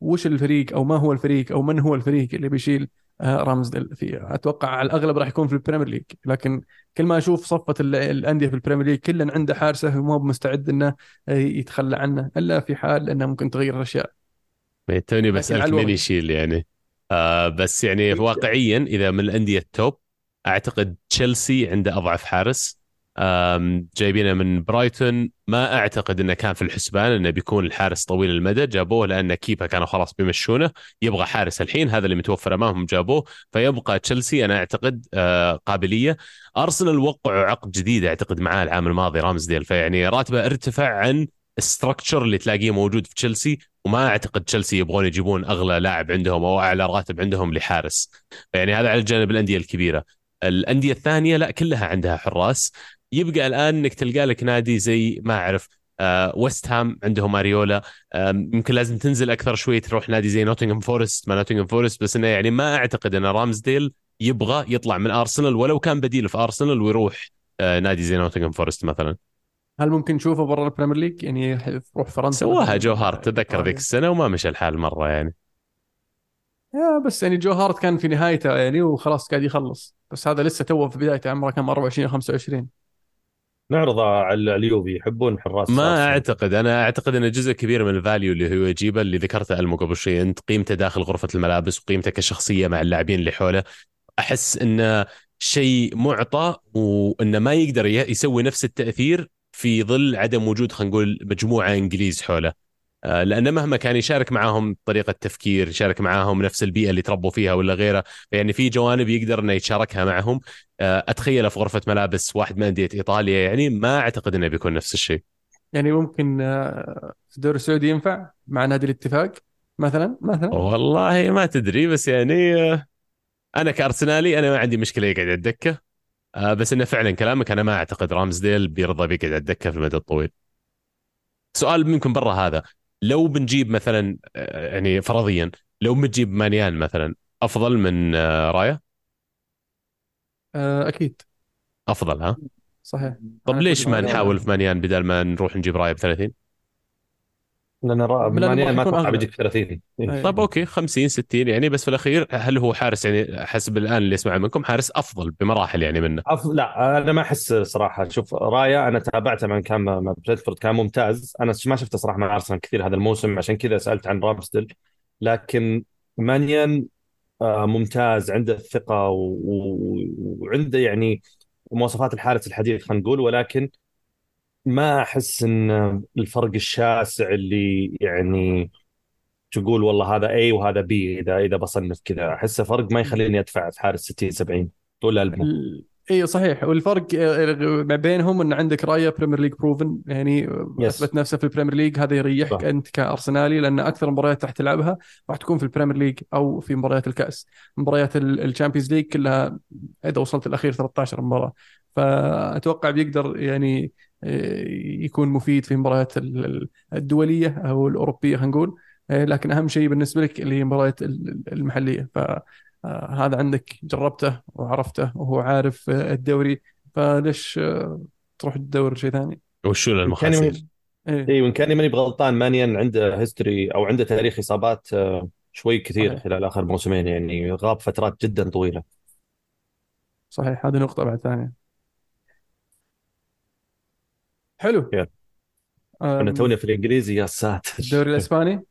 وش الفريق أو ما هو الفريق أو من هو الفريق اللي بيشيل آه، رامزديل فيه أتوقع على الأغلب راح يكون في البريمير ليج. لكن كل ما أشوف صفة ال- الأندية في البريمير ليج كل عنده حارسه وما هو مستعد إنه آه، يتخلى عنه إلا في حال إنه ممكن تغير الأشياء. يعني توني مين الوضع. يشيل يعني؟ آه بس يعني واقعيا إذا من الأندية ال top أعتقد تشيلسي عنده أضعف حارس. جايبينه من برايتون. ما أعتقد إنه كان في الحسبان إنه بيكون الحارس طويل المدى. جابوه لأن كيبا كانوا خلاص بيمشونه. يبغى حارس الحين هذا اللي متوفر أمامهم جابوه. فيبقى تشيلسي أنا أعتقد آه، قابلية. أرسنال وقعوا عقد جديد أعتقد معاه العام الماضي رامزديل. فيعني راتبه ارتفع عن ال structure اللي تلاقيه موجود في تشيلسي. وما أعتقد تشيلسي يبغون يجيبون أغلى لاعب عندهم أو أعلى راتب عندهم لحارس. يعني هذا على جانب الأندية الكبيرة. الأندية الثانية لا كلها عندها حراس. يبقى الآن إنك تلقى لك نادي زي ما أعرف آه ويست هام عندهم أريولا آه يمكن لازم تنزل أكثر شوي تروح نادي زي نوتنغهام فورست ما نوتنغهام فورست بس إنه يعني ما أعتقد إن رامزديل يبغى يطلع من ارسنال ولو كان بديل في ارسنال ويروح آه نادي زي نوتنغهام فورست مثلا. هل ممكن نشوفه برا البريمير ليج يعني يروح فرنسا؟ سواها؟ جو هارت تذكر آه، ذيك السنة وما مشى الحال مرة يعني. yeah بس يعني جو هارت كان في نهايته يعني وخلاص قاعد يخلص. بس هذا لسه توه في بدايته عمره كم 24 أو 25 نعرض على اليوفي يحبون حراس ما. أعتقد أنا أعتقد إن جزء كبير من ال value اللي هو يجيبه اللي ذكرته المو قبل شوي أنت قيمته داخل غرفة الملابس وقيمته كشخصية مع اللاعبين اللي حوله أحس انه شيء معطى وإنه ما يقدر يسوي نفس التأثير في ظل عدم وجود خلينا نقول مجموعة إنجليز حوله لأنه مهما كان يشارك معاهم طريقة تفكير يشارك معاهم نفس البيئة اللي تربوا فيها ولا غيره يعني في جوانب يقدر إنه يتشاركها معهم. آه، اتخيله في غرفة ملابس واحد من أندية إيطاليا يعني ما أعتقد إنه بيكون نفس الشيء. يعني ممكن آه، في الدوري السعودي ينفع مع نادي الاتفاق مثلا؟ مثلا؟ والله ما تدري بس يعني آه، أنا كأرسنالي أنا ما عندي مشكلة يقعد على الدكة. آه، بس إنه فعلا كلامك أنا ما أعتقد رامزديل بيرضى بيقعد على الدكة في المدى الطويل. سؤال ممكن برا هذا. لو بنجيب مثلا آه، يعني فرضيا لو بنجيب مانيان مثلا أفضل من آه، رايا؟ آه، أكيد. أفضل ها؟ صحيح. طب ليش ما. نحاول في مانيان بدل ما نروح نجيب رايا ب 30 لأن را- ماني راح ما أتوقع. بيجيك 30 أي. طب أوكي 50 60 يعني بس في الأخير هل هو حارس يعني حسب الان اللي اسمع منكم حارس أفضل بمراحل يعني منه؟ أف... لا أنا ما أحس صراحة. شوف رايا أنا تابعته من كان مع بريدفورد كان ممتاز. أنا ما شفته صراحة مع أرسنال كثير هذا الموسم عشان كذا سألت عن رامسديل. لكن مانيان آه، ممتاز عنده الثقة و... و... وعنده يعني مواصفات الحارس الحديث خلينا نقول. ولكن ما أحس إن الفرق الشاسع اللي يعني تقول والله هذا A وهذا B إذا إذا بصنف كذا. احسه فرق ما يخليني أدفع في حارس 60 70 طول الألبوم. ال- اي صحيح. والفرق آه، ما بينهم إن عندك رايا Premier League proven يعني Yes. أثبت نفسه في البريمير ليج هذا يريحك صح. أنت كأرسنالي لأن أكثر مباريات راح تلعبها راح تكون في البريمير ليج أو في مباريات الكأس. مباريات الشامبيونز ليج كلها إذا وصلت الأخير 13 مباراة. فأتوقع بيقدر يعني يكون مفيد في المباريات ال- ال- الدولية أو الأوروبية خلينا نقول. آه، لكن أهم شيء بالنسبة لك اللي هي المباريات ال- المحلية. ف آه، هذا عندك جربته وعرفته وهو عارف آه، الدوري. فليش آه، تروح تدور شيء ثاني؟ وشو المخاسر اي وإن كان ماني بغلطان مانيان عنده history أو عنده تاريخ إصابات شوي كثير صحيح. خلال آخر موسمين يعني غاب فترات جدا طويلة. صحيح هذه نقطة بعد ثانية. حلو. يلا. أنا توني في الإنجليزي يا ساتر. الدوري الإسباني؟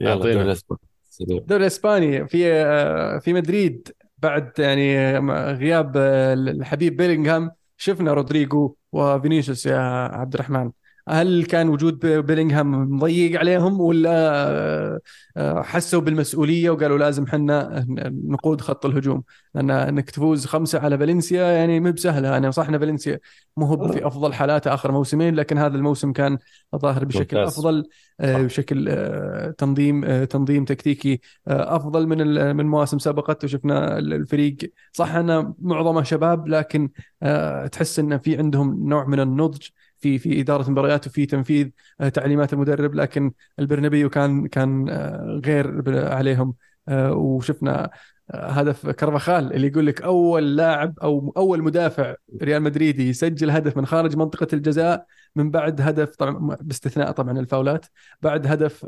يلا. الدوري الإسباني. الدوري الإسباني في آه، في مدريد بعد يعني غياب آه، الحبيب بيلينغهام. شفنا رودريجو وفينيسيوس يا عبد الرحمن. هل كان وجود بيلينغهام مضيق عليهم ولا آه، آه، حسوا بالمسؤولية وقالوا لازم حنا نقود خط الهجوم لأن إنك تفوز خمسة على فالنسيا يعني مو بسهله يعني صح إن فالنسيا مو هو في أفضل حالاته آخر موسمين لكن هذا الموسم كان ظاهر بشكل ممتاز. أفضل آه،. بشكل آه، تنظيم آه، تنظيم تكتيكي آه، أفضل من من مواسم سبقت وشفنا ال- الفريق صح إنه معظمه شباب لكن آه، تحس إنه في عندهم نوع من النضج في في إدارة مباريات وفي تنفيذ آه، تعليمات المدرب لكن البرنابيو كان كان آه، غير عليهم. آه، وشفنا هدف كرفخال اللي يقول لك أول لاعب أو أول مدافع ريال مدريدي يسجل هدف من خارج منطقة الجزاء من بعد هدف طبعا باستثناء طبعا الفاولات بعد هدف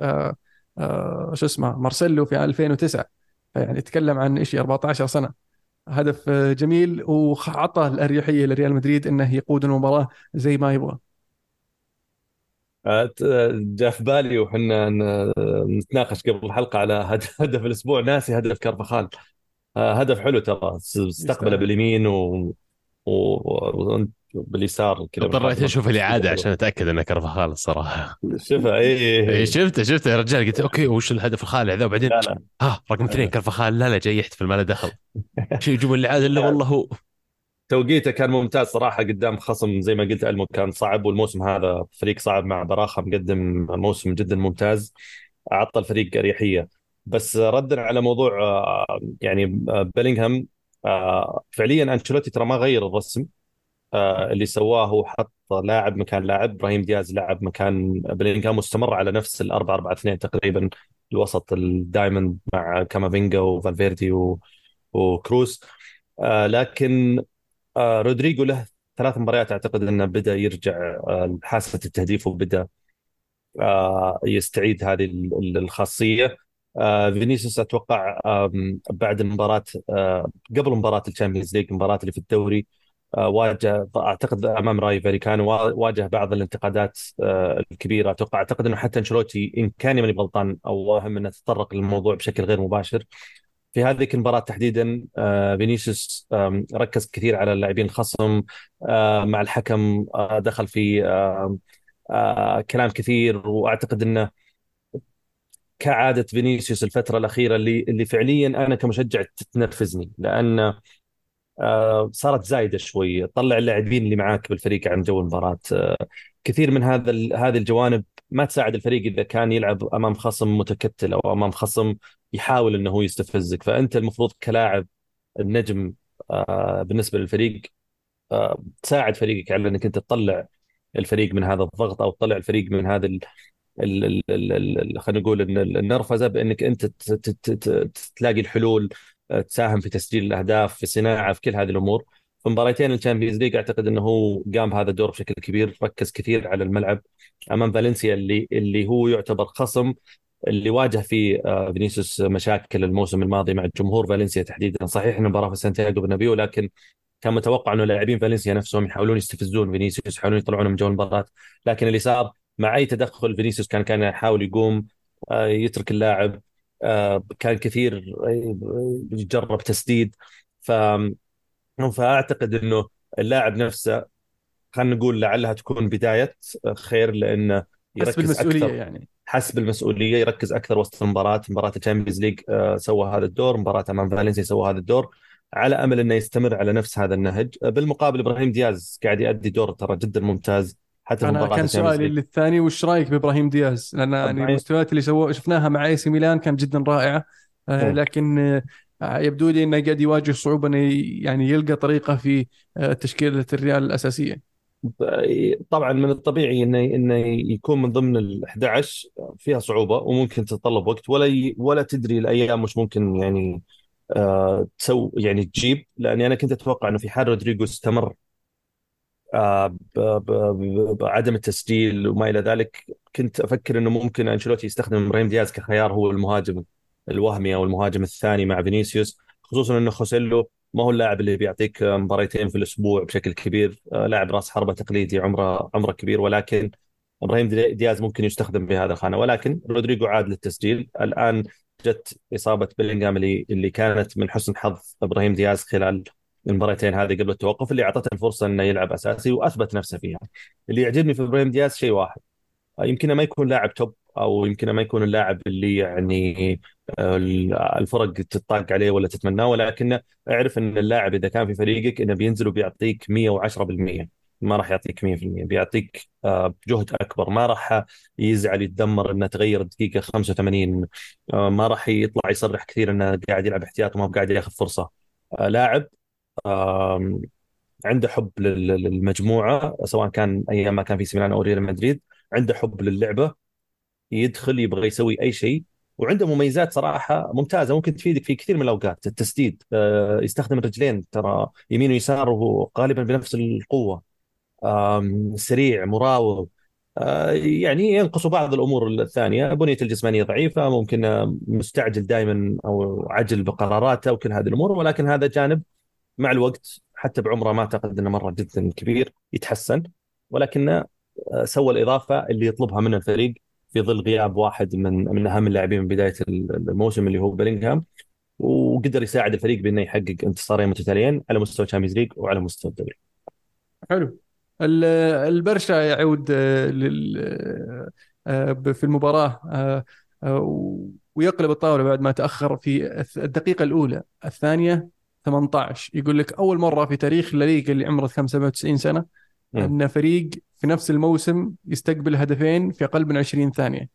شو اسمه مارسيلو في 2009 يعني تكلم عن شيء 14 سنة. هدف جميل وعطى الأريحية لريال مدريد إنه يقود المباراة زي ما يبغى. جاء في بالي وحنا نتناقش قبل الحلقة على هدف الأسبوع. ناسي هدف كارفخال آه، هدف حلو ترى. استقبله باليمين و... و... باليسار كذا اضطريت أشوف الاعاده عشان أتأكد إنه كرفخال الصراحة. شوفها اي اي شفته شفته. يا رجال قلت أوكي وش الهدف الخالع ذا وبعدين ها آه رقم اثنين كرفخال لا. لا جاي يحتفل ما له دخل. شيء يجيبون الاعاده إلا والله هو. توقيته كان ممتاز صراحة قدام خصم زي ما قلت ألمو كان صعب والموسم هذا فريق صعب مع براخة مقدم موسم جدا ممتاز اعطى الفريق أريحية. بس ردا على موضوع آه، يعني آه، بيلينغهام آه، فعليا أنشيلوتي ترى ما غير الرسم اللي سواه هو حط لاعب مكان لاعب إبراهيم دياز لاعب مكان بيلينغهام واستمر على نفس ال 4 4 2 تقريبا الوسط ال diamond مع كامافينجا وفالفيردي وكروس. لكن آه رودريجو له ثلاث مباريات أعتقد إنه بدأ يرجع آه لحاسه التهديف وبدأ آه يستعيد هذه الخاصية. فينيسيوس أتوقع بعد المباراه قبل مباراة الشامبيونز ليج المباراه اللي في الدوري واجه أعتقد أمام راي فاليكانو واجه بعض الانتقادات الكبيرة. أتوقع أعتقد إنه حتى انشلوتي إن كان ماني غلطان أو واهم إنه تطرق للموضوع بشكل غير مباشر. في هذه المباراة تحديدا آه، فينيسيوس ركز كثير على اللاعبين الخصم آه، مع الحكم آه، دخل في كلام كثير وأعتقد إنه كعادة فينيسيوس الفترة الأخيرة اللي اللي فعليا أنا كمشجع تنرفزني لأن صارت زايدة شوي. طلع اللاعبين اللي معاك بالفريق عن جو المباراة. كثير من هذا هذه الجوانب ما تساعد الفريق إذا كان يلعب أمام خصم متكتل أو أمام خصم يحاول إنه هو يستفزك. فأنت المفروض كلاعب النجم آه، بالنسبة للفريق آه، تساعد فريقك على إنك أنت تطلع الفريق من هذا الضغط أو تطلع الفريق من هذا خلينا نقول النرفزة بإنك أنت تلاقي الحلول آه، تساهم في تسجيل الأهداف في صناعة في كل هذه الأمور. في مباراتين الشامبيونز ليج أعتقد إنه هو قام بهذا الدور بشكل كبير ركز كثير على الملعب أمام فالنسيا اللي اللي هو يعتبر خصم اللي واجه فيه آه، فينيسيوس مشاكل الموسم الماضي مع جمهور فالنسيا تحديدا. صحيح إنه المباراه في سانتياغو برنابيو لكن كان متوقع إنه لاعبين فالنسيا نفسهم يحاولون يستفزون فينيسيوس يحاولون يطلعونه من جو المباراة. لكن اللي صار مع أي تدخل فينيسيوس كان كان يحاول يقوم آه، يترك اللاعب آه، كان كثير يجرب تسديد. ف فأعتقد إنه اللاعب نفسه خلينا نقول لعلها تكون بداية خير لأنه يركز أكثر. يعني. حس بالمسؤولية يركز أكثر وسط المباراة مباراة الشامبيونز ليج آه، سوى هذا الدور مباراة أمام فالنسيا سوى هذا الدور على أمل إنه يستمر على نفس هذا النهج آه، بالمقابل إبراهيم دياز قاعد يؤدي دور ترى جدا ممتاز حتى أنا كان سؤالي للثاني وش رأيك بإبراهيم دياز؟ لأن يعني المستويات اللي سووها شفناها مع إي سي ميلان كانت جدا رائعة آه، لكن يبدو لي إنه قاعد يواجه صعوبة إنه يعني يلقى طريقة في تشكيله الريال الأساسية. طبعا من الطبيعي انه إنه يكون من ضمن ال 11 فيها صعوبة وممكن تتطلب وقت ولا ي... ولا تدري الأيام مش ممكن يعني آه تسوي يعني تجيب لأني أنا كنت أتوقع إنه في حال رودريجو استمر آه. بعدم التسجيل وما إلى ذلك كنت أفكر إنه ممكن أنشيلوتي يستخدم إبراهيم دياز كخيار هو المهاجم الوهمي أو المهاجم الثاني مع فينيسيوس خصوصا إنه خوسيلو ما هو اللاعب اللي بيعطيك مباريتين في الأسبوع بشكل كبير؟ آه، لاعب راس حربة تقليدي عمره عمره كبير ولكن إبراهيم دياز ممكن يستخدم بهذا الخانة. ولكن رودريجو عاد للتسجيل. الآن جت إصابة بيلينغهام اللي اللي كانت من حسن حظ إبراهيم دياز خلال المباراتين هذه قبل التوقف اللي أعطته الفرصة إنه يلعب أساسي وأثبت نفسه فيها. اللي يعجبني في إبراهيم دياز شيء واحد. يمكن ما يكون لاعب توب أو يمكن ما يكون اللاعب اللي يعني آه، الفرق تطاق عليه ولا تتمناه ولكن اعرف إن اللاعب إذا كان في فريقك إنه بينزل وبيعطيك 110% ما راح يعطيك 100% بيعطيك آه، جهد أكبر. ما راح يزعل يتذمر إنه تغير الدقيقه 85 آه، ما راح يطلع يصرح كثير إنه قاعد يلعب احتياط وما قاعد ياخذ فرصة. لاعب عنده حب للمجموعة سواء كان أيام ما كان في سيميلان أو ريال مدريد. عنده حب للعبة يدخل يبغى يسوي أي شيء وعنده مميزات صراحة ممتازة ممكن تفيدك في كثير من الأوقات. التسديد آه، يستخدم الرجلين ترى يمين ويسار وهو غالبا بنفس القوة. سريع مراوغ آه، يعني ينقص بعض الأمور الثانية. بنيته الجسمانية ضعيفة ممكن آه، مستعجل دائما أو عجل بقراراته وكل هذه الأمور ولكن هذا جانب مع الوقت حتى بعمره ما أعتقد إنه مرة جدا كبير يتحسن ولكنه سوى الإضافة اللي يطلبها منه الفريق في ظل غياب واحد من من أهم اللاعبين من بداية الموسم اللي هو بيلينغهام وقدر يساعد الفريق بأنه يحقق انتصارين متتاليين على مستوى تشامبيونز ليج وعلى مستوى الدوري. حلو. ال- البرشا يعود آه، آه، ب- في المباراة آه، آه، ويقلب الطاولة بعد ما تأخر في الدقيقة الأولى. الثانية 18 يقول لك أول مرة في تاريخ الليغا اللي عمره 95 سنة أن فريق في نفس الموسم يستقبل هدفين في أقل من 20 ثانية.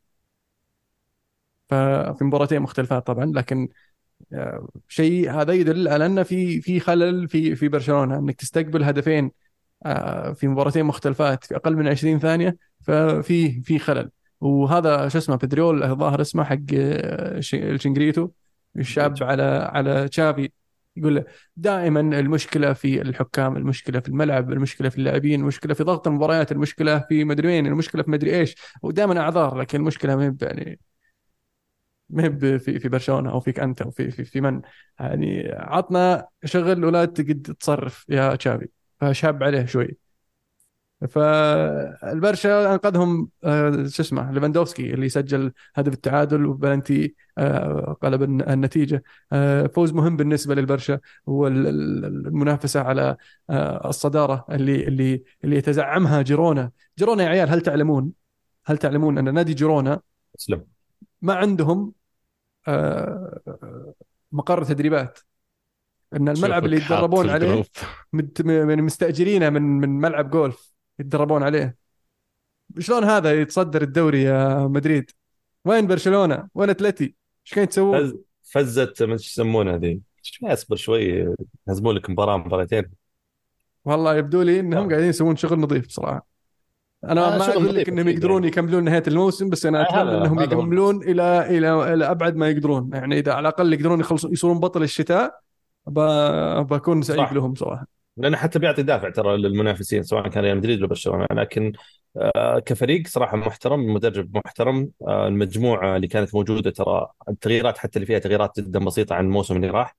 ففي مباراتين مختلفات طبعا لكن آه، شيء هذا يدل على أن في في خلل في في برشلونة أنك تستقبل هدفين آه، في مباراتين مختلفات في أقل من 20 ثانية ففي في خلل. وهذا شو اسمه بتريول الظاهر اسمه حق آه، الشنغريتو الشاب على على تشافي. يقول دائما المشكلة في الحكام المشكلة في الملعب المشكلة في اللاعبين المشكلة في ضغط المباريات المشكلة في مدري وين المشكلة في مدري إيش. ودائما أعذار لكن المشكلة ما يعني ما في في برشلونة أو فيك أنت أو في في, في من. يعني عطنا شغل ولا تقد تصرف يا تشافي. فشاب عليه شوي. فالبرشا أنقذهم آه، شو اسمه ليفاندوفسكي اللي سجل هدف التعادل وبلنتي آه، قلب الن- النتيجة. آه، فوز مهم بالنسبة للبرشا هو ال- ال- المنافسه على الصدارة اللي اللي اللي يتزعمها جيرونا. جيرونا يا عيال هل تعلمون؟ هل تعلمون أن نادي جيرونا اسلم ما عندهم مقر تدريبات. أن الملعب اللي يتدربون عليه من مستأجرينه من من ملعب جولف. يتدربون عليه. شلون هذا يتصدر الدوري يا مدريد؟ وين برشلونة؟ وين أتلتي؟ إيش كان تسوون؟ فز فزت ما إيش يسمونها ذي أصبر شوي. يهزمون لك مباراة مباراتين. والله يبدو لي إنهم آه. قاعدين يسوون شغل نظيف بصراحة. أنا آه، ما أقول لك إنهم يقدرون. يكملون نهاية الموسم بس أنا آه، أتمنى هذا- إنهم. يكملون إلى إلى إلى أبعد ما يقدرون. يعني إذا على الأقل يقدرون يخلصون يصيرون بطل الشتاء بكون سعيد صح. لهم صراحة. لأنه حتى بيعطي دافع ترى للمنافسين سواء كان ريال مدريد ولا برشلونة. لكن آه، كفريق صراحة محترم مدرب محترم آه، المجموعة اللي كانت موجودة ترى التغييرات حتى اللي فيها تغييرات جدا بسيطة عن الموسم اللي راح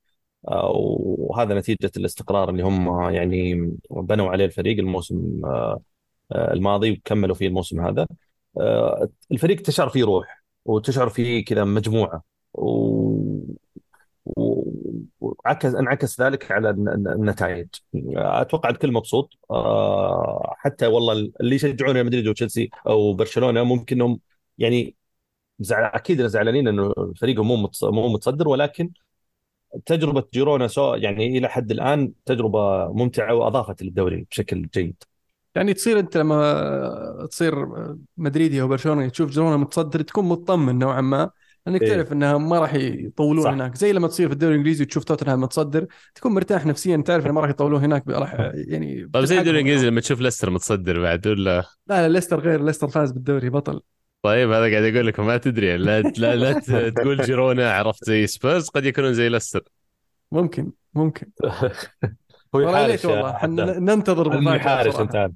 آه، وهذا نتيجة الاستقرار اللي هم يعني بنوا عليه الفريق الموسم الماضي وكملوا فيه الموسم هذا. الفريق تشعر فيه روح وتشعر فيه كذا مجموعة و... وعكس انعكس ذلك على الن- الن- النتائج. أتوقع الكل مبسوط. آه، حتى والله اللي يشجعون ريال مدريد وتشيلسي أو برشلونة ممكن إنهم يعني زعل أكيد زعلانين إنه فريقهم مو مو متصدر ولكن تجربة جيرونا سو يعني إلى حد الآن تجربة ممتعة وأضافت للدوري بشكل جيد. يعني تصير أنت لما تصير مدريدي أو برشلوني تشوف جيرونا متصدر تكون مطمن نوعا ما. لأنك إيه. تعرف إنها ما راح يطولون صح. هناك زي لما تصير في الدوري الإنجليزي وتشوف توتنهام متصدر تكون مرتاح نفسيا تعرف إنه ما راح يطولون هناك راح يعني طيب زي الدوري. الإنجليزي لما تشوف ليستر متصدر بعد ولا لا لا ليستر غير ليستر فاز بالدوري بطل طيب هذا قاعد أقول لكم ما تدري لا لا, لا تقول جيرونا عرفت زي سبيرز قد يكونون زي ليستر ممكن ممكن هو والله يحارش والله إحنا ننتظر بصراحة. أنت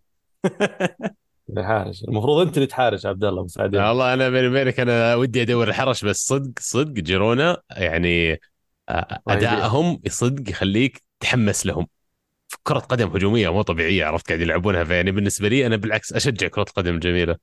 يحارش المفروض انت اللي تحارش عبد الله بس بعدين والله أنا بيني وبينك أنا ودي أدور الحرش بس صدق صدق جيرونا يعني آه، أدائهم صدق يخليك تحمس لهم. كرة قدم هجومية مو طبيعية عرفت قاعد يلعبونها. فيعني بالنسبة لي أنا بالعكس أشجع كرة قدم الجميلة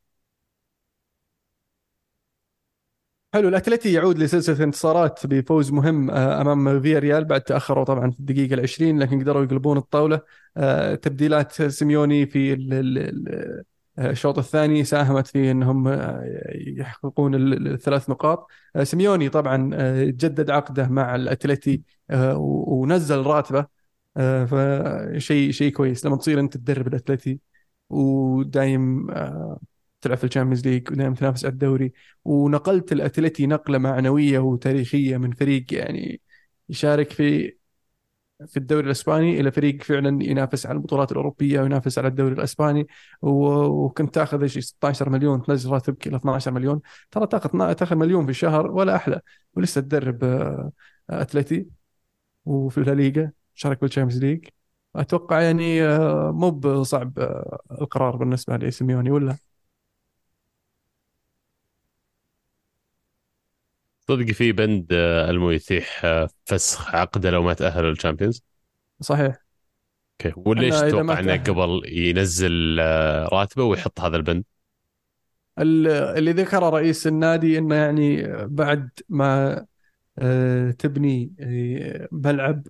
حلو الأتلتي يعود لسلسلة انتصارات بفوز مهم آه، أمام فيا ريال بعد تأخروا طبعا في الدقيقة العشرين لكن قدروا يقلبون الطاولة. آه، تبديلات سيميوني في ال- ال- ال- الشوط الثاني ساهمت في إنهم آه، يحققون ال- الثلاث نقاط. آه، سيميوني طبعا آه، جدد عقده مع الأتلتي آه، ونزل راتبه. آه، فشيء شيء كويس. لما تصير أنت تدرب الأتلتي ودايم آه، تلعب في الشامبيونز ليج ودايم تنافس على الدوري ونقلت الأتلتي نقلة معنوية وتاريخية من فريق يعني يشارك في في الدوري الإسباني إلى فريق فعلا ينافس على البطولات الأوروبية وينافس على الدوري الإسباني وكنت تأخذ شيء 16 مليون تنزل راتبك إلى 12 مليون. ترى تأخذ تأخذ مليون في الشهر ولا أحلى ولسه تدرب آه، أتلتيكو في الليغا شارك بالشامبيونز ليج أتوقع يعني آه، مو بصعب آه، القرار بالنسبة لسيميوني ولا؟ صدق في بند ألمو يتيح فسخ عقده لو ما تأهل للشامبيونز. صحيح. أوكي. وليش تتوقع إنه قبل ينزل راتبه ويحط هذا البند؟ اللي ذكره رئيس النادي إنه يعني بعد ما آه، تبني آه، ملعب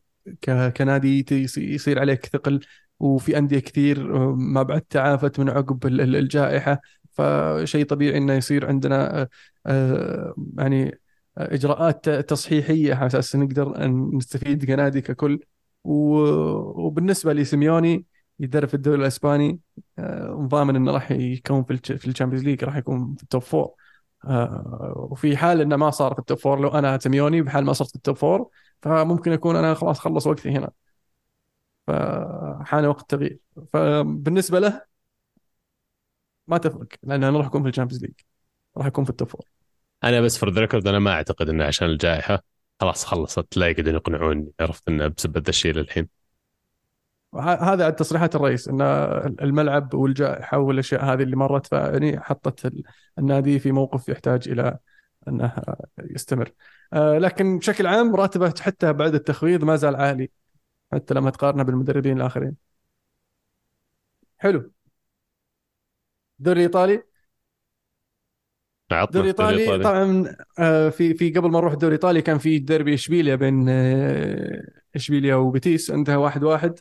كنادي يصير عليك ثقل وفي أندية كثير آه، ما بعد تعافت من عقب الجائحة فشيء طبيعي إنه يصير عندنا يعني إجراءات تصحيحية على أساس نقدر نستفيد كنادي ككل. وبالنسبة لسيميوني يدرب في الدوري الإسباني ضامن إنه راح يكون في الشامبيونز ليج راح يكون في ال top four آه، وفي حال إنه ما صار في ال top four لو أنا سيميوني بحال ما صرت في ال top four فممكن يكون أنا خلاص خلص وقتي هنا. فحان وقت التغيير فبالنسبة له ما تفرق لأنه أنا راح اكون في الشامبيونز ليج راح اكون في ال top four أنا بس for record أنا ما أعتقد إنه عشان الجائحة خلاص خلصت لا يقدرون يقنعوني عرفت إنه بسبب ذا الشيء للحين. هذا تصريحات الرئيس إن الملعب والجائحة والأشياء هذه اللي مرت فيعني حطت النادي في موقف يحتاج إلى إنه يستمر. آه، لكن بشكل عام راتبه حتى بعد التخفيض ما زال عالي حتى لما تقارنه بالمدربين الآخرين. حلو. الدوري الإيطالي؟ الدوري الإيطالي. طبعا آه، في في قبل ما نروح الدوري الايطالي كان في ديربي إشبيليا بين آه، إشبيليا وبيتيس انتهى واحد واحد.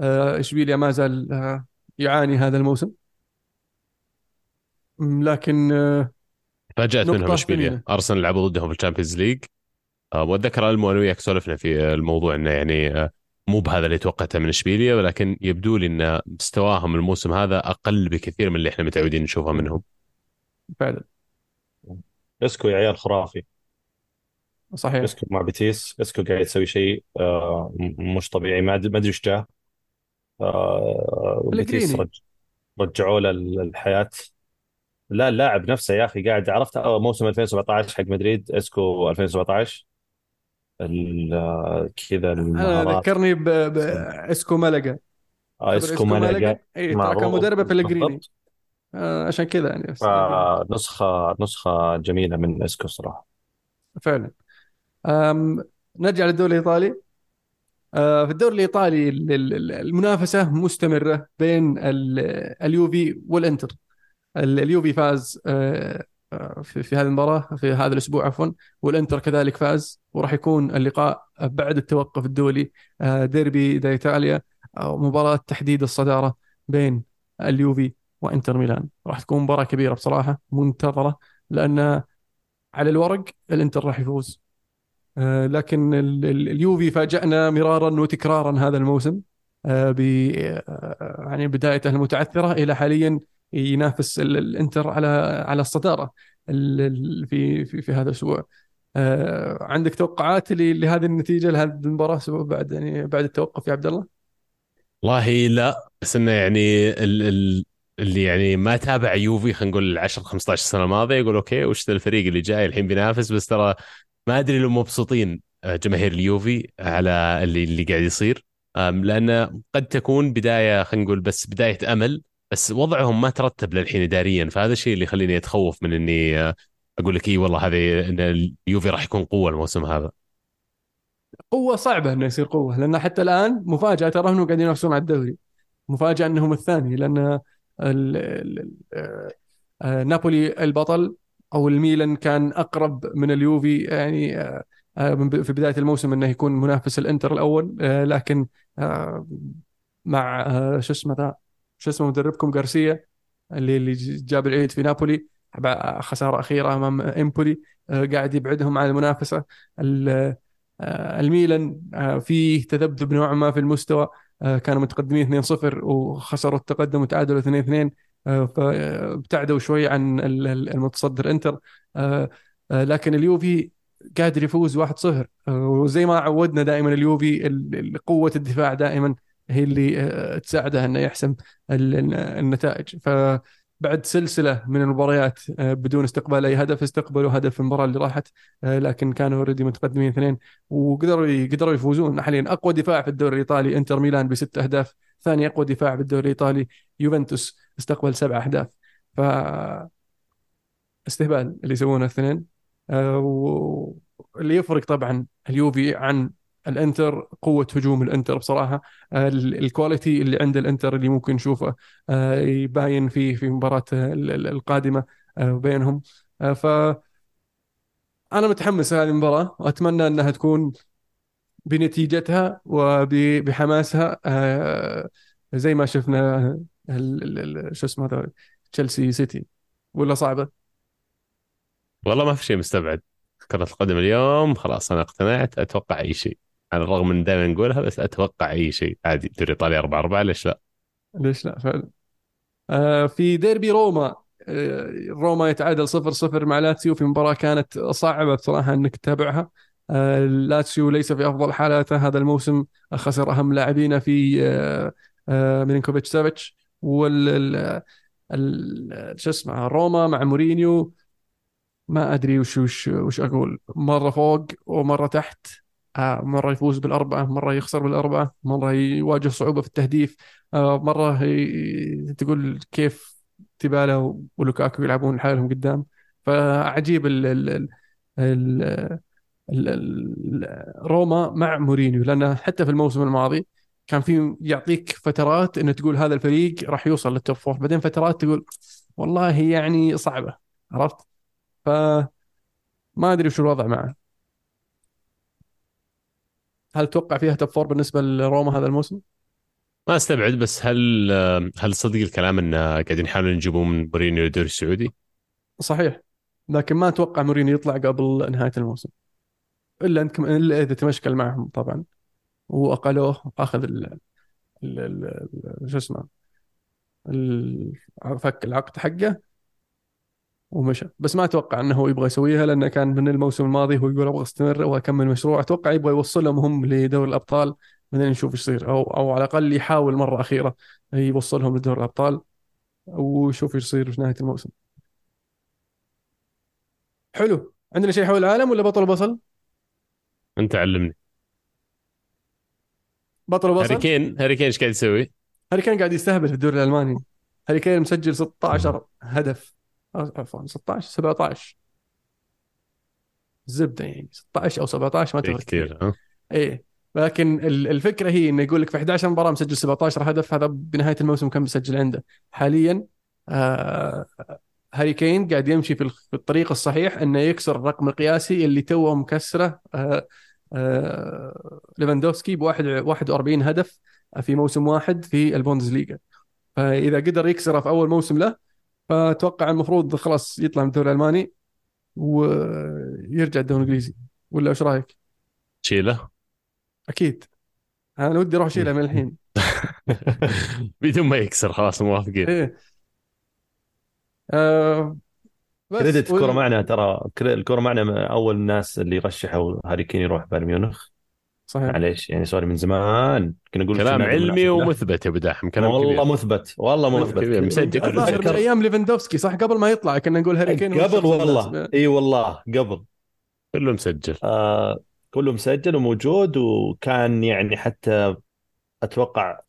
آه، إشبيليا ما زال يعاني هذا الموسم. لكن فاجأت منهم إشبيليا. أرسنال لعبوا ضدهم في الشامبيونز ليج. وأتذكر المو أنا وياك سولفنا في الموضوع إنه يعني مو بهذا اللي توقعته من إشبيليا ولكن يبدو لي إن مستواهم الموسم هذا أقل بكثير من اللي إحنا متعودين نشوفه منهم. فعلا. اسكو يا عيال خرافي. صحيح. اسكو مع بيتيس اسكو قاعد يسوي شيء مش طبيعي ما أدري إيش جاه. آه بيتيس رج... رجعوا له الحياة لا اللاعب نفسه يا أخي قاعد عرفت موسم 2017 حق مدريد اسكو 2017 كذا المهارات. ذكرني باسكو ملقا. آه اسكو ملقا. اي ترى كان مدربه بيليغريني آه عشان كذا يعني آه نسخه نسخة جميلة من اسكو صراحة. فعلا. نرجع للدوري الإيطالي. آه، في الدوري الإيطالي المنافسة مستمرة بين اليوفي والإنتر. اليوفي فاز آه، آه، في هذه المباراة في هذا الأسبوع عفوا والإنتر كذلك فاز وراح يكون اللقاء بعد التوقف الدولي ديربي دا ايطاليا مباراة تحديد الصدارة بين اليوفي وإنتر ميلان. راح تكون مباراة كبيرة بصراحة منتظرة لأن على الورق الإنتر راح يفوز. آه، لكن اليوفي فاجأنا مرارا وتكرارا هذا الموسم. آه، ب آه، يعني بدايته المتعثرة إلى حاليا ينافس الإنتر على على الصدارة في في في هذا الأسبوع. عندك توقعات لهذه النتيجة لهذه المباراة بعد يعني بعد التوقف يا عبد الله؟ والله لا بس إنه يعني اللي يعني ما تابع يوفي خلينا نقول 10 15 سنة الماضية يقول okay وش ذا الفريق اللي جاي؟ الحين بينافس بس ترى ما أدري لو مبسوطين آه، جماهير اليوفي على اللي اللي قاعد يصير. لأنه قد تكون بداية خلينا نقول بس بداية أمل بس وضعهم ما ترتب للحين اداريا. فهذا الشيء اللي يخليني أتخوف من إني آه، أقول لك إي والله هذه إن اليوفي راح يكون قوة الموسم هذا. قوة صعبة إنه يصير قوة لأن حتى الآن مفاجأة ترى انهم قاعدين ينافسون على الدوري. مفاجأة إنهم الثاني لأن نابولي البطل أو الميلان كان أقرب من اليوفي يعني آه، آه، في بداية الموسم إنه يكون منافس الإنتر الأول آه، لكن مع شو اسمه ذا شو اسمه مدربكم غارسيا اللي اللي جاب العيد في نابولي خسارة أخيرة أمام إمبولي قاعد يبعدهم عن المنافسة. الميلان فيه تذبذب نوعا ما في المستوى. كانوا متقدمين 2-0 وخسروا التقدم وتعادلوا 2-2 فابتعدوا شوي عن المتصدر انتر. آه، آه، لكن اليوفي قادر يفوز 1-0 وزي ما عودنا دائما اليوفي ال- ال- قوة الدفاع دائما هي اللي آه، تساعده إنه يحسم ال- ال- فبعد سلسلة من المباريات آه، بدون استقبال أي هدف استقبلوا هدف في المباراة اللي راحت آه، لكن كانوا already متقدمين اثنين وقدروا قدروا يفوزون. حاليا أقوى دفاع في الدوري الإيطالي إنتر ميلان بست أهداف ثاني أقوى دفاع في الدوري الإيطالي يوفنتوس استقبل سبع أهداف. ف استهبال اللي يسوونه الاثنين. آه، واللي يفرق طبعا اليوفي عن الانتر قوة هجوم الانتر بصراحة. آه، ال- ال quality اللي عند الانتر اللي ممكن نشوفه آه، يباين في في مباراة ال- ال- القادمة آه، بينهم. ف أنا متحمس لهذه المباراة. وأتمنى أنها تكون بنتيجتها وبحماسها زي ما شفنا شو اسمه هذا تشيلسي سيتي. ولا صعبة؟ والله ما في شيء مستبعد. كرة القدم اليوم خلاص أنا اقتنعت أتوقع أي شيء. على الرغم من دائما نقولها بس أتوقع أي شيء. عادي دوري إيطاليا 4 4 ليش لا؟ ليش لا؟ فعلا. آه في ديربي روما. آه روما يتعادل صفر صفر مع لاتسيو في مباراة كانت صعبة بصراحة إنك تتابعها. آه لاتسيو ليس في أفضل حالاته هذا الموسم. خسر أهم لاعبينه في آه آه ميلينكوفيتش سافيتش وال ال- ال- شو اسمه روما مع مورينيو. ما أدري وش وش وش أقول. مرة فوق ومرة تحت. آه مرة يفوز بالأربعة مرة يخسر بالأربعة مرة يواجه صعوبة في التهديف آه مرة ي... تقول كيف تبالا ولوكاكو يلعبون لحالهم قدام. فعجيب ال ال ال روما مع مورينيو لأنه حتى في الموسم الماضي كان في يعطيك فترات إنه تقول هذا الفريق راح يوصل لل top four بعدين فترات تقول والله يعني صعبة عرفت؟ ف ما أدري وش الوضع معه. هل تتوقع فيها top four بالنسبة لروما هذا الموسم؟ ما أستبعد بس هل هل صدق الكلام إن قاعدين يحاولون يجيبون من مورينيو الدوري السعودي؟ صحيح لكن ما أتوقع مورينيو يطلع قبل نهاية الموسم إلا انت إلا إذا تمشكل معهم طبعا وأقلوه أخذ ال شو اسمه فك العقد حقه ومشى. بس ما أتوقع إنه هو يبغى يسويها لأنه كان من الموسم الماضي هو يقول أبغى أستمر واكمل مشروع. أتوقع يبغى يوصلهم هم لدوري الأبطال بعدين نشوف إيش يصير. أو أو على الأقل يحاول مرة أخيرة يوصلهم لدوري الأبطال ويشوف إيش يصير في نهاية الموسم. حلو. عندنا شيء حول العالم ولا بطل بصل؟ أنت علمني. بطل هاري بصل كين هاري كين إيش قاعد يسوي؟ هاري كين قاعد يستهبل في الدوري الألماني. هاري كين مسجل 16 هدف. عفوا 16 17 زبدة يعني 16 أو 17 ما تفرق كثير ها؟ إيه لكن ال- الفكرة هي إنه يقول لك في 11 مباراة مسجل 17 هدف هذا بنهاية الموسم كم مسجل عنده؟ حاليا آه هاري كين قاعد يمشي في ال- في الطريق الصحيح إنه يكسر الرقم القياسي اللي توه مكسره آه آه ليفاندوفسكي ب 41 هدف في موسم واحد في البوندسليغا. فإذا قدر يكسره في أول موسم له فأتوقع المفروض خلاص يطلع من الدوري الألماني ويرجع الدوري الإنجليزي ولا إيش رأيك؟ تشيله أكيد. أنا ودي أروح اشيلها من الحين. بدون ما يكسر خلاص موافقين إيه. آه بس credit الكرة معنا ترى الكرة معنا من أول الناس اللي رشحوا هاري كين يروح بايرن ميونخ. صحيح. معليش يعني sorry من زمان كنا نقول كلام علمي. ومثبت يا أبو داحم كلام والله كبير. مثبت والله مثبت. كبير، مسجل. أتذكر- أيام ليفاندوفسكي صح؟ قبل ما يطلع كنا نقول هاري كين قبل والله. إي والله قبل. كله مسجل. آه كله مسجل وموجود وكان يعني حتى أتوقع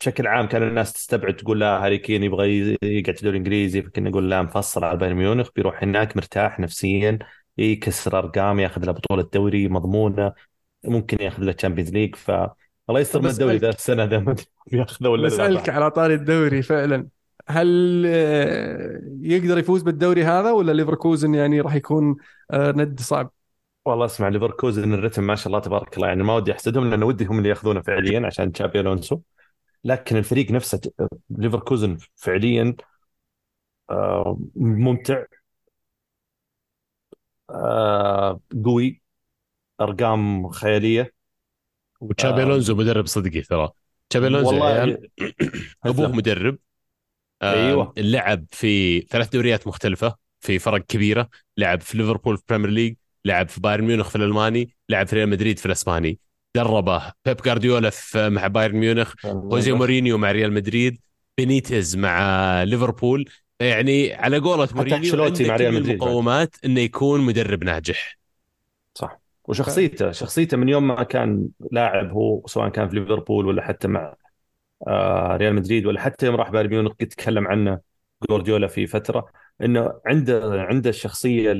بشكل عام كان الناس تستبعد تقول لا هاري كين يبغى يقعد في الدوري الإنجليزي فكنا نقول لا مفصل على بايرن ميونخ بيروح هناك مرتاح نفسيا يكسر أرقام ياخذ له بطولة دوري مضمونة. ممكن ياخذ له Champions League ف الله يستر من الدوري ذا السنة ذا ما بياخذه ولا لا بسألك على طاري الدوري فعلا. هل آه، يقدر يفوز بالدوري هذا ولا ليفركوزن يعني راح يكون آه، ند صعب؟ والله أسمع ليفركوزن الرتم ما شاء الله تبارك الله يعني ما ودي أحسدهم لأن ودي هم اللي يأخذونه فعليا عشان تشابي ألونسو. لكن الفريق نفسه ليفركوزن فعليا آه، ممتع قوي. أرقام خيالية. وتشابي آه. ألونزو مدرب صدقي ترى. تشابي ألونزو والله أبوه مدرب. آه، أيوة. لعب في ثلاث دوريات مختلفة في فرق كبيرة. لعب في ليفربول في Premier League لعب في بايرن ميونخ في الألماني لعب في ريال مدريد في الأسباني. دربه بيب جارديولا في مع بايرن ميونخ خوزي مورينيو مع ريال مدريد بينيتز مع ليفربول. يعني على قولة مورينيو عنده مع ريال مدريد المقومات إنه يكون مدرب ناجح. وشخصيته شخصيته من يوم ما كان لاعب هو سواء كان في ليفربول ولا حتى مع آه، ريال مدريد ولا حتى يوم راح بايرن ميونخ تكلم عنه جوارديولا في فترة إنه عنده عنده الشخصية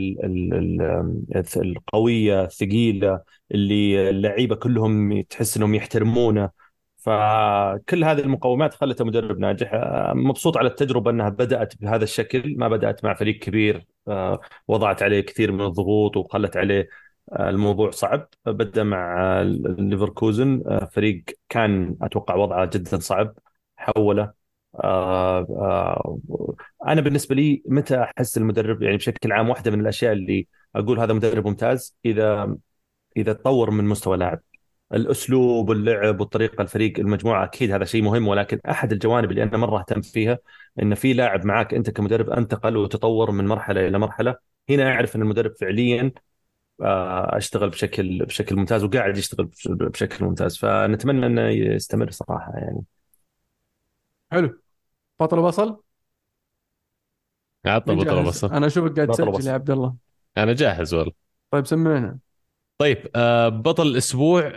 القوية الثقيلة اللي اللعيبة كلهم تحس إنهم يحترمونه. فكل هذه المقومات خلته مدرب ناجح. مبسوط على التجربة إنها بدأت بهذا الشكل ما بدأت مع فريق كبير آه، وضعت عليه كثير من الضغوط وخلت عليه آه، الموضوع صعب. بدا مع ليفركوزن آه، فريق كان أتوقع وضعه جدا صعب حوله. أنا بالنسبة لي متى أحس المدرب يعني بشكل عام واحدة من الأشياء اللي أقول هذا مدرب ممتاز إذا إذا تطور من مستوى لاعب الأسلوب اللعب والطريقة الفريق المجموعة أكيد هذا شيء مهم ولكن أحد الجوانب اللي أنا مرة أهتم فيها إن في لاعب معك أنت كمدرب أنتقل وتطور من مرحلة إلى مرحلة. هنا أعرف إن المدرب فعليا آه، أشتغل بشكل بشكل ممتاز وقاعد يشتغل بشكل ممتاز. فنتمنى إنه يستمر صراحة يعني. حلو. بطل بصل عطنا بطل بصل أنا أشوفك قاعد تسجل يا عبد الله أنا جاهز والله. طيب سمعنا. طيب آه، بطل الأسبوع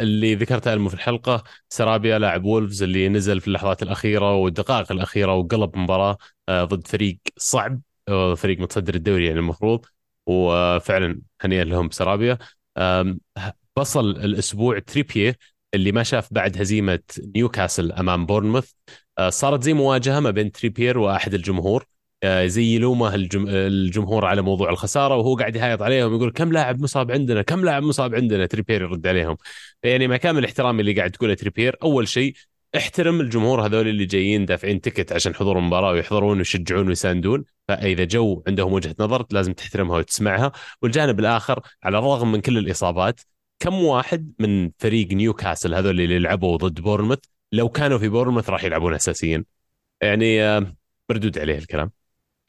اللي ذكرته ألمو في الحلقة سرابيا لاعب وولفز اللي نزل في اللحظات الأخيرة والدقائق الأخيرة وقلب مباراة آه، ضد فريق صعب آه، فريق متصدر الدوري يعني المفروض. وفعلا هنيئا لهم سرابيا بصل الأسبوع تريبير اللي ما شاف بعد هزيمة نيوكاسل أمام بورنموث. صارت زي مواجهة ما بين تريبير وأحد الجمهور. آه، زي يلومه الجمهور على موضوع الخسارة وهو قاعد يهايط عليهم يقول كم لاعب مصاب عندنا؟ كم لاعب مصاب عندنا؟ تريبير يرد عليهم. يعني مع كامل احترامي اللي قاعد تقوله تريبير أول شيء احترم الجمهور هذول اللي جايين دافعين ticket عشان حضور المباراة ويحضرون ويشجعون ويساندون. فإذا جو عندهم وجهة نظر لازم تحترمها وتسمعها. والجانب الآخر على الرغم من كل الإصابات كم واحد من فريق نيوكاسل هذول اللي لعبوا ضد بورنموث لو كانوا في بورنموث راح يلعبون اساسيين يعني آه، مردود عليه الكلام.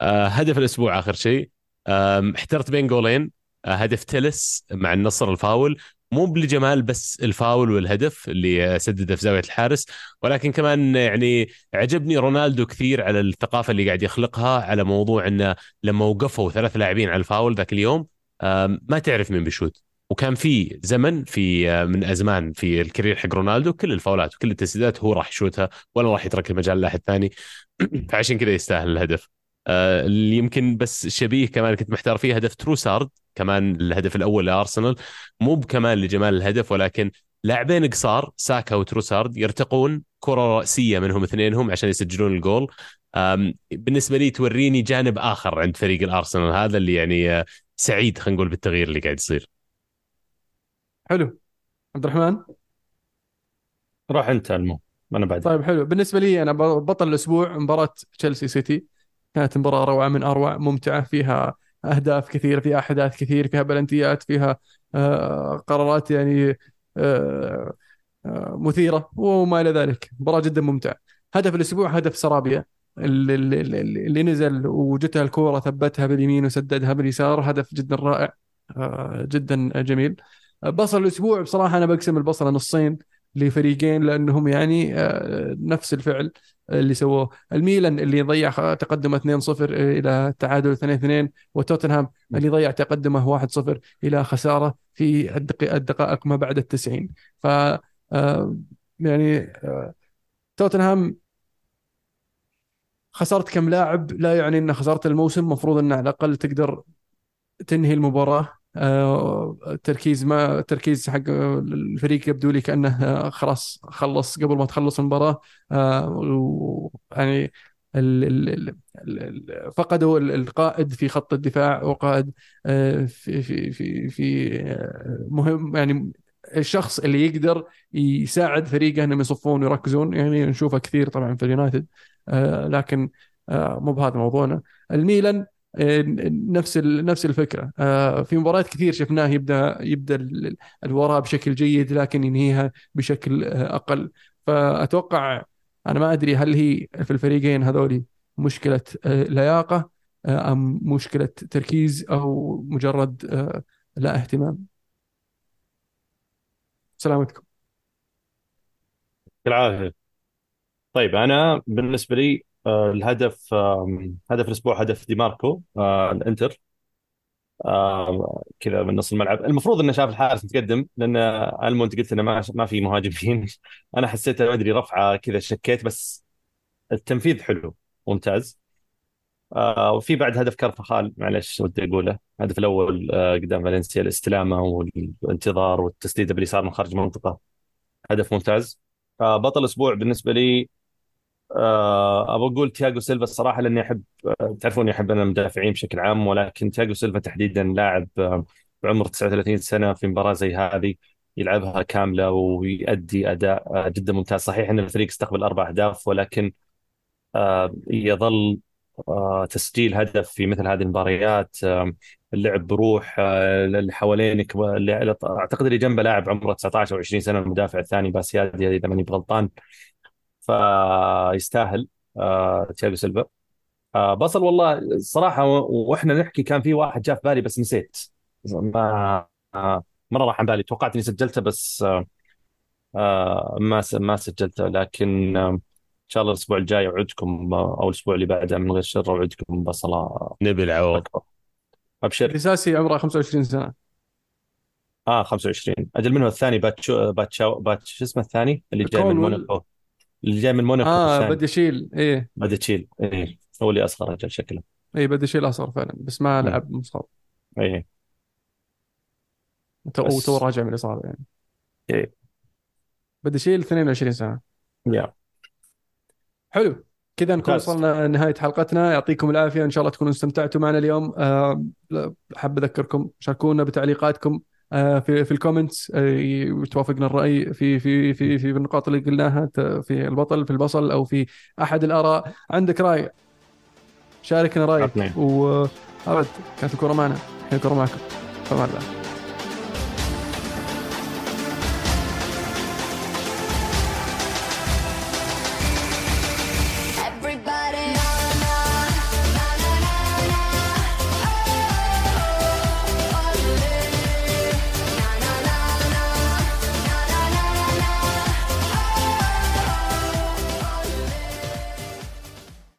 آه، هدف الأسبوع آخر شيء. احترت بين جولين. آه، هدف تلس مع النصر الفاول. مو لجمال بس الفاول والهدف اللي سدده في زاوية الحارس ولكن كمان يعني عجبني رونالدو كثير على الثقافة اللي قاعد يخلقها على موضوع إنه لما وقفوا ثلاث لاعبين على الفاول ذاك اليوم ما تعرف مين بيشوت. وكان في زمن في آه، من أزمان في ال career حق رونالدو كل الفاولات وكل التسديدات هو راح يشوتها ولا راح يترك المجال لأحد ثاني. فعشان كذا يستاهل الهدف. اللي يمكن بس شبيه كمان كنت محتار فيه هدف تروسارد كمان الهدف الأول لأرسنال مو كمان لجمال الهدف ولكن لاعبين قصار ساكا وتروسارد يرتقون كرة رأسية منهم اثنينهم عشان يسجلون الجول. بالنسبة لي توريني جانب آخر عند فريق الأرسنال هذا اللي يعني آه، سعيد خلينا نقول بالتغيير اللي قاعد يصير. حلو. عبد الرحمن؟ روح أنت المو أنا بعد. طيب حلو. بالنسبة لي أنا بطل الأسبوع مباراة تشيلسي سيتي. كانت مباراة روعة من أروع ممتعة فيها أهداف كثيرة فيها أحداث كثير فيها بلنتيات فيها آه قرارات يعني آه آه مثيرة وما إلى ذلك. مباراة جدا ممتعة. هدف الأسبوع هدف سرابيا اللي, اللي, اللي نزل وجتها الكورة ثبتها باليمين وسددها باليسار. هدف جدا رائع جدا جميل. بصل الأسبوع بصراحة أنا بقسم البصلة نصين. لفريقين لأنهم يعني آه، نفس الفعل اللي سووه. الميلان اللي ضيع تقدمه 2-0 إلى التعادل 2-2 وتوتنهام اللي ضيع تقدمه 1-0 إلى خسارة في الدقائق ما بعد التسعين. ف آه، يعني آه، توتنهام خسرت كم لاعب؟ لا يعني إن خسرت الموسم المفروض إن على الأقل تقدر تنهي المباراة. التركيز آه، ما التركيز حق الفريق يبدو لي كأنه آه، خلاص خلص قبل ما تخلص المباراة. آه، يعني فقدوا القائد في خط الدفاع وقائد في في في في مهم يعني الشخص اللي يقدر يساعد فريقه إنهم يصفون ويركزون. يعني نشوفه كثير طبعا في اليونايتد. لكن مو بهذا موضوعنا. الميلان نفس نفس الفكرة. آه، في مباريات كثير شفناه يبدأ يبدأ الوراء بشكل جيد لكن ينهيها بشكل آه، أقل. فأتوقع أنا ما أدري هل هي في الفريقين هذولي مشكلة لياقة آه، أم مشكلة تركيز أو مجرد لا اهتمام. سلامتكم العافية. طيب أنا بالنسبة لي الهدف آم، هدف الأسبوع هدف دي ماركو آه، الإنتر. آه، كذا من نص الملعب. المفروض إنه شاف الحارس متقدم لأن المو أنت قلت إنه ما ما في مهاجمين. أنا حسيت ما أدري رفعه كذا شكيت بس التنفيذ حلو ممتاز. آه، وفي بعد هدف كارفخال معلش ودي أقوله. الهدف الأول آه، قدام فالنسيا الاستلامة والانتظار والتسديدة باليسار من خارج المنطقة. هدف ممتاز. آه، بطل الأسبوع بالنسبة لي آه، أبغى أقول تياجو سيلفا الصراحة لأني أحب آه، تعرفوني أحب أنا المدافعين بشكل عام ولكن تياجو سيلفا تحديدا لاعب آه، بعمر 39 سنة في مباراة زي هذه يلعبها كاملة ويؤدي أداء آه، جدا ممتاز. صحيح أن الفريق استقبل أربع أهداف ولكن آه، يظل آه، تسجيل هدف في مثل هذه المباريات آه، اللعب بروح آه، اللي حوالينك أعتقد اللي جنبه لاعب عمره 19 أو 20 سنة المدافع الثاني باسيادي إذا ماني بغلطان فيستاهل آه، تياجو سيلفا. آه، بصل والله الصراحه و- وإحنا نحكي كان في واحد جاء في بالي بس نسيت. ما آه، مرة راح عن بالي. توقعت إني سجلته بس ما س- ما سجلته. لكن إن شاء الله الأسبوع الجاي أوعدكم أو الأسبوع اللي بعده من غير شر أوعدكم بصلة. نبي العوض. أبشر. الأساسي عمره 25 سنة. آه 25 أجل منه الثاني باتشو باتشاو باتش شو اسمه الثاني؟ اللي جاي من. موناكو. اللي جاي من موناكو آه بدي أشيل إيه. باتشيل إيه. هو اللي أصغر أجل شكله. إيه بدي أشيل أصغر فعلا بس ما مم. لعب مصاب. إيه. تو بس- تو راجع من الإصابة يعني. إيه. بادياشيل 22 سنه يا. حلو. كذا نكون. وصلنا نهايه حلقتنا. يعطيكم العافية. إن شاء الله تكونوا استمتعتوا معنا اليوم. آه، حاب أذكركم شاركونا بتعليقاتكم. في في ال comments آه، وتوافقنا الرأي في في في في النقاط اللي قلناها في البطل في البصل أو في أحد الآراء. عندك رأي. شاركنا رأيك. وابد كانت الكره معنا. الحين الكره معكم. فما الله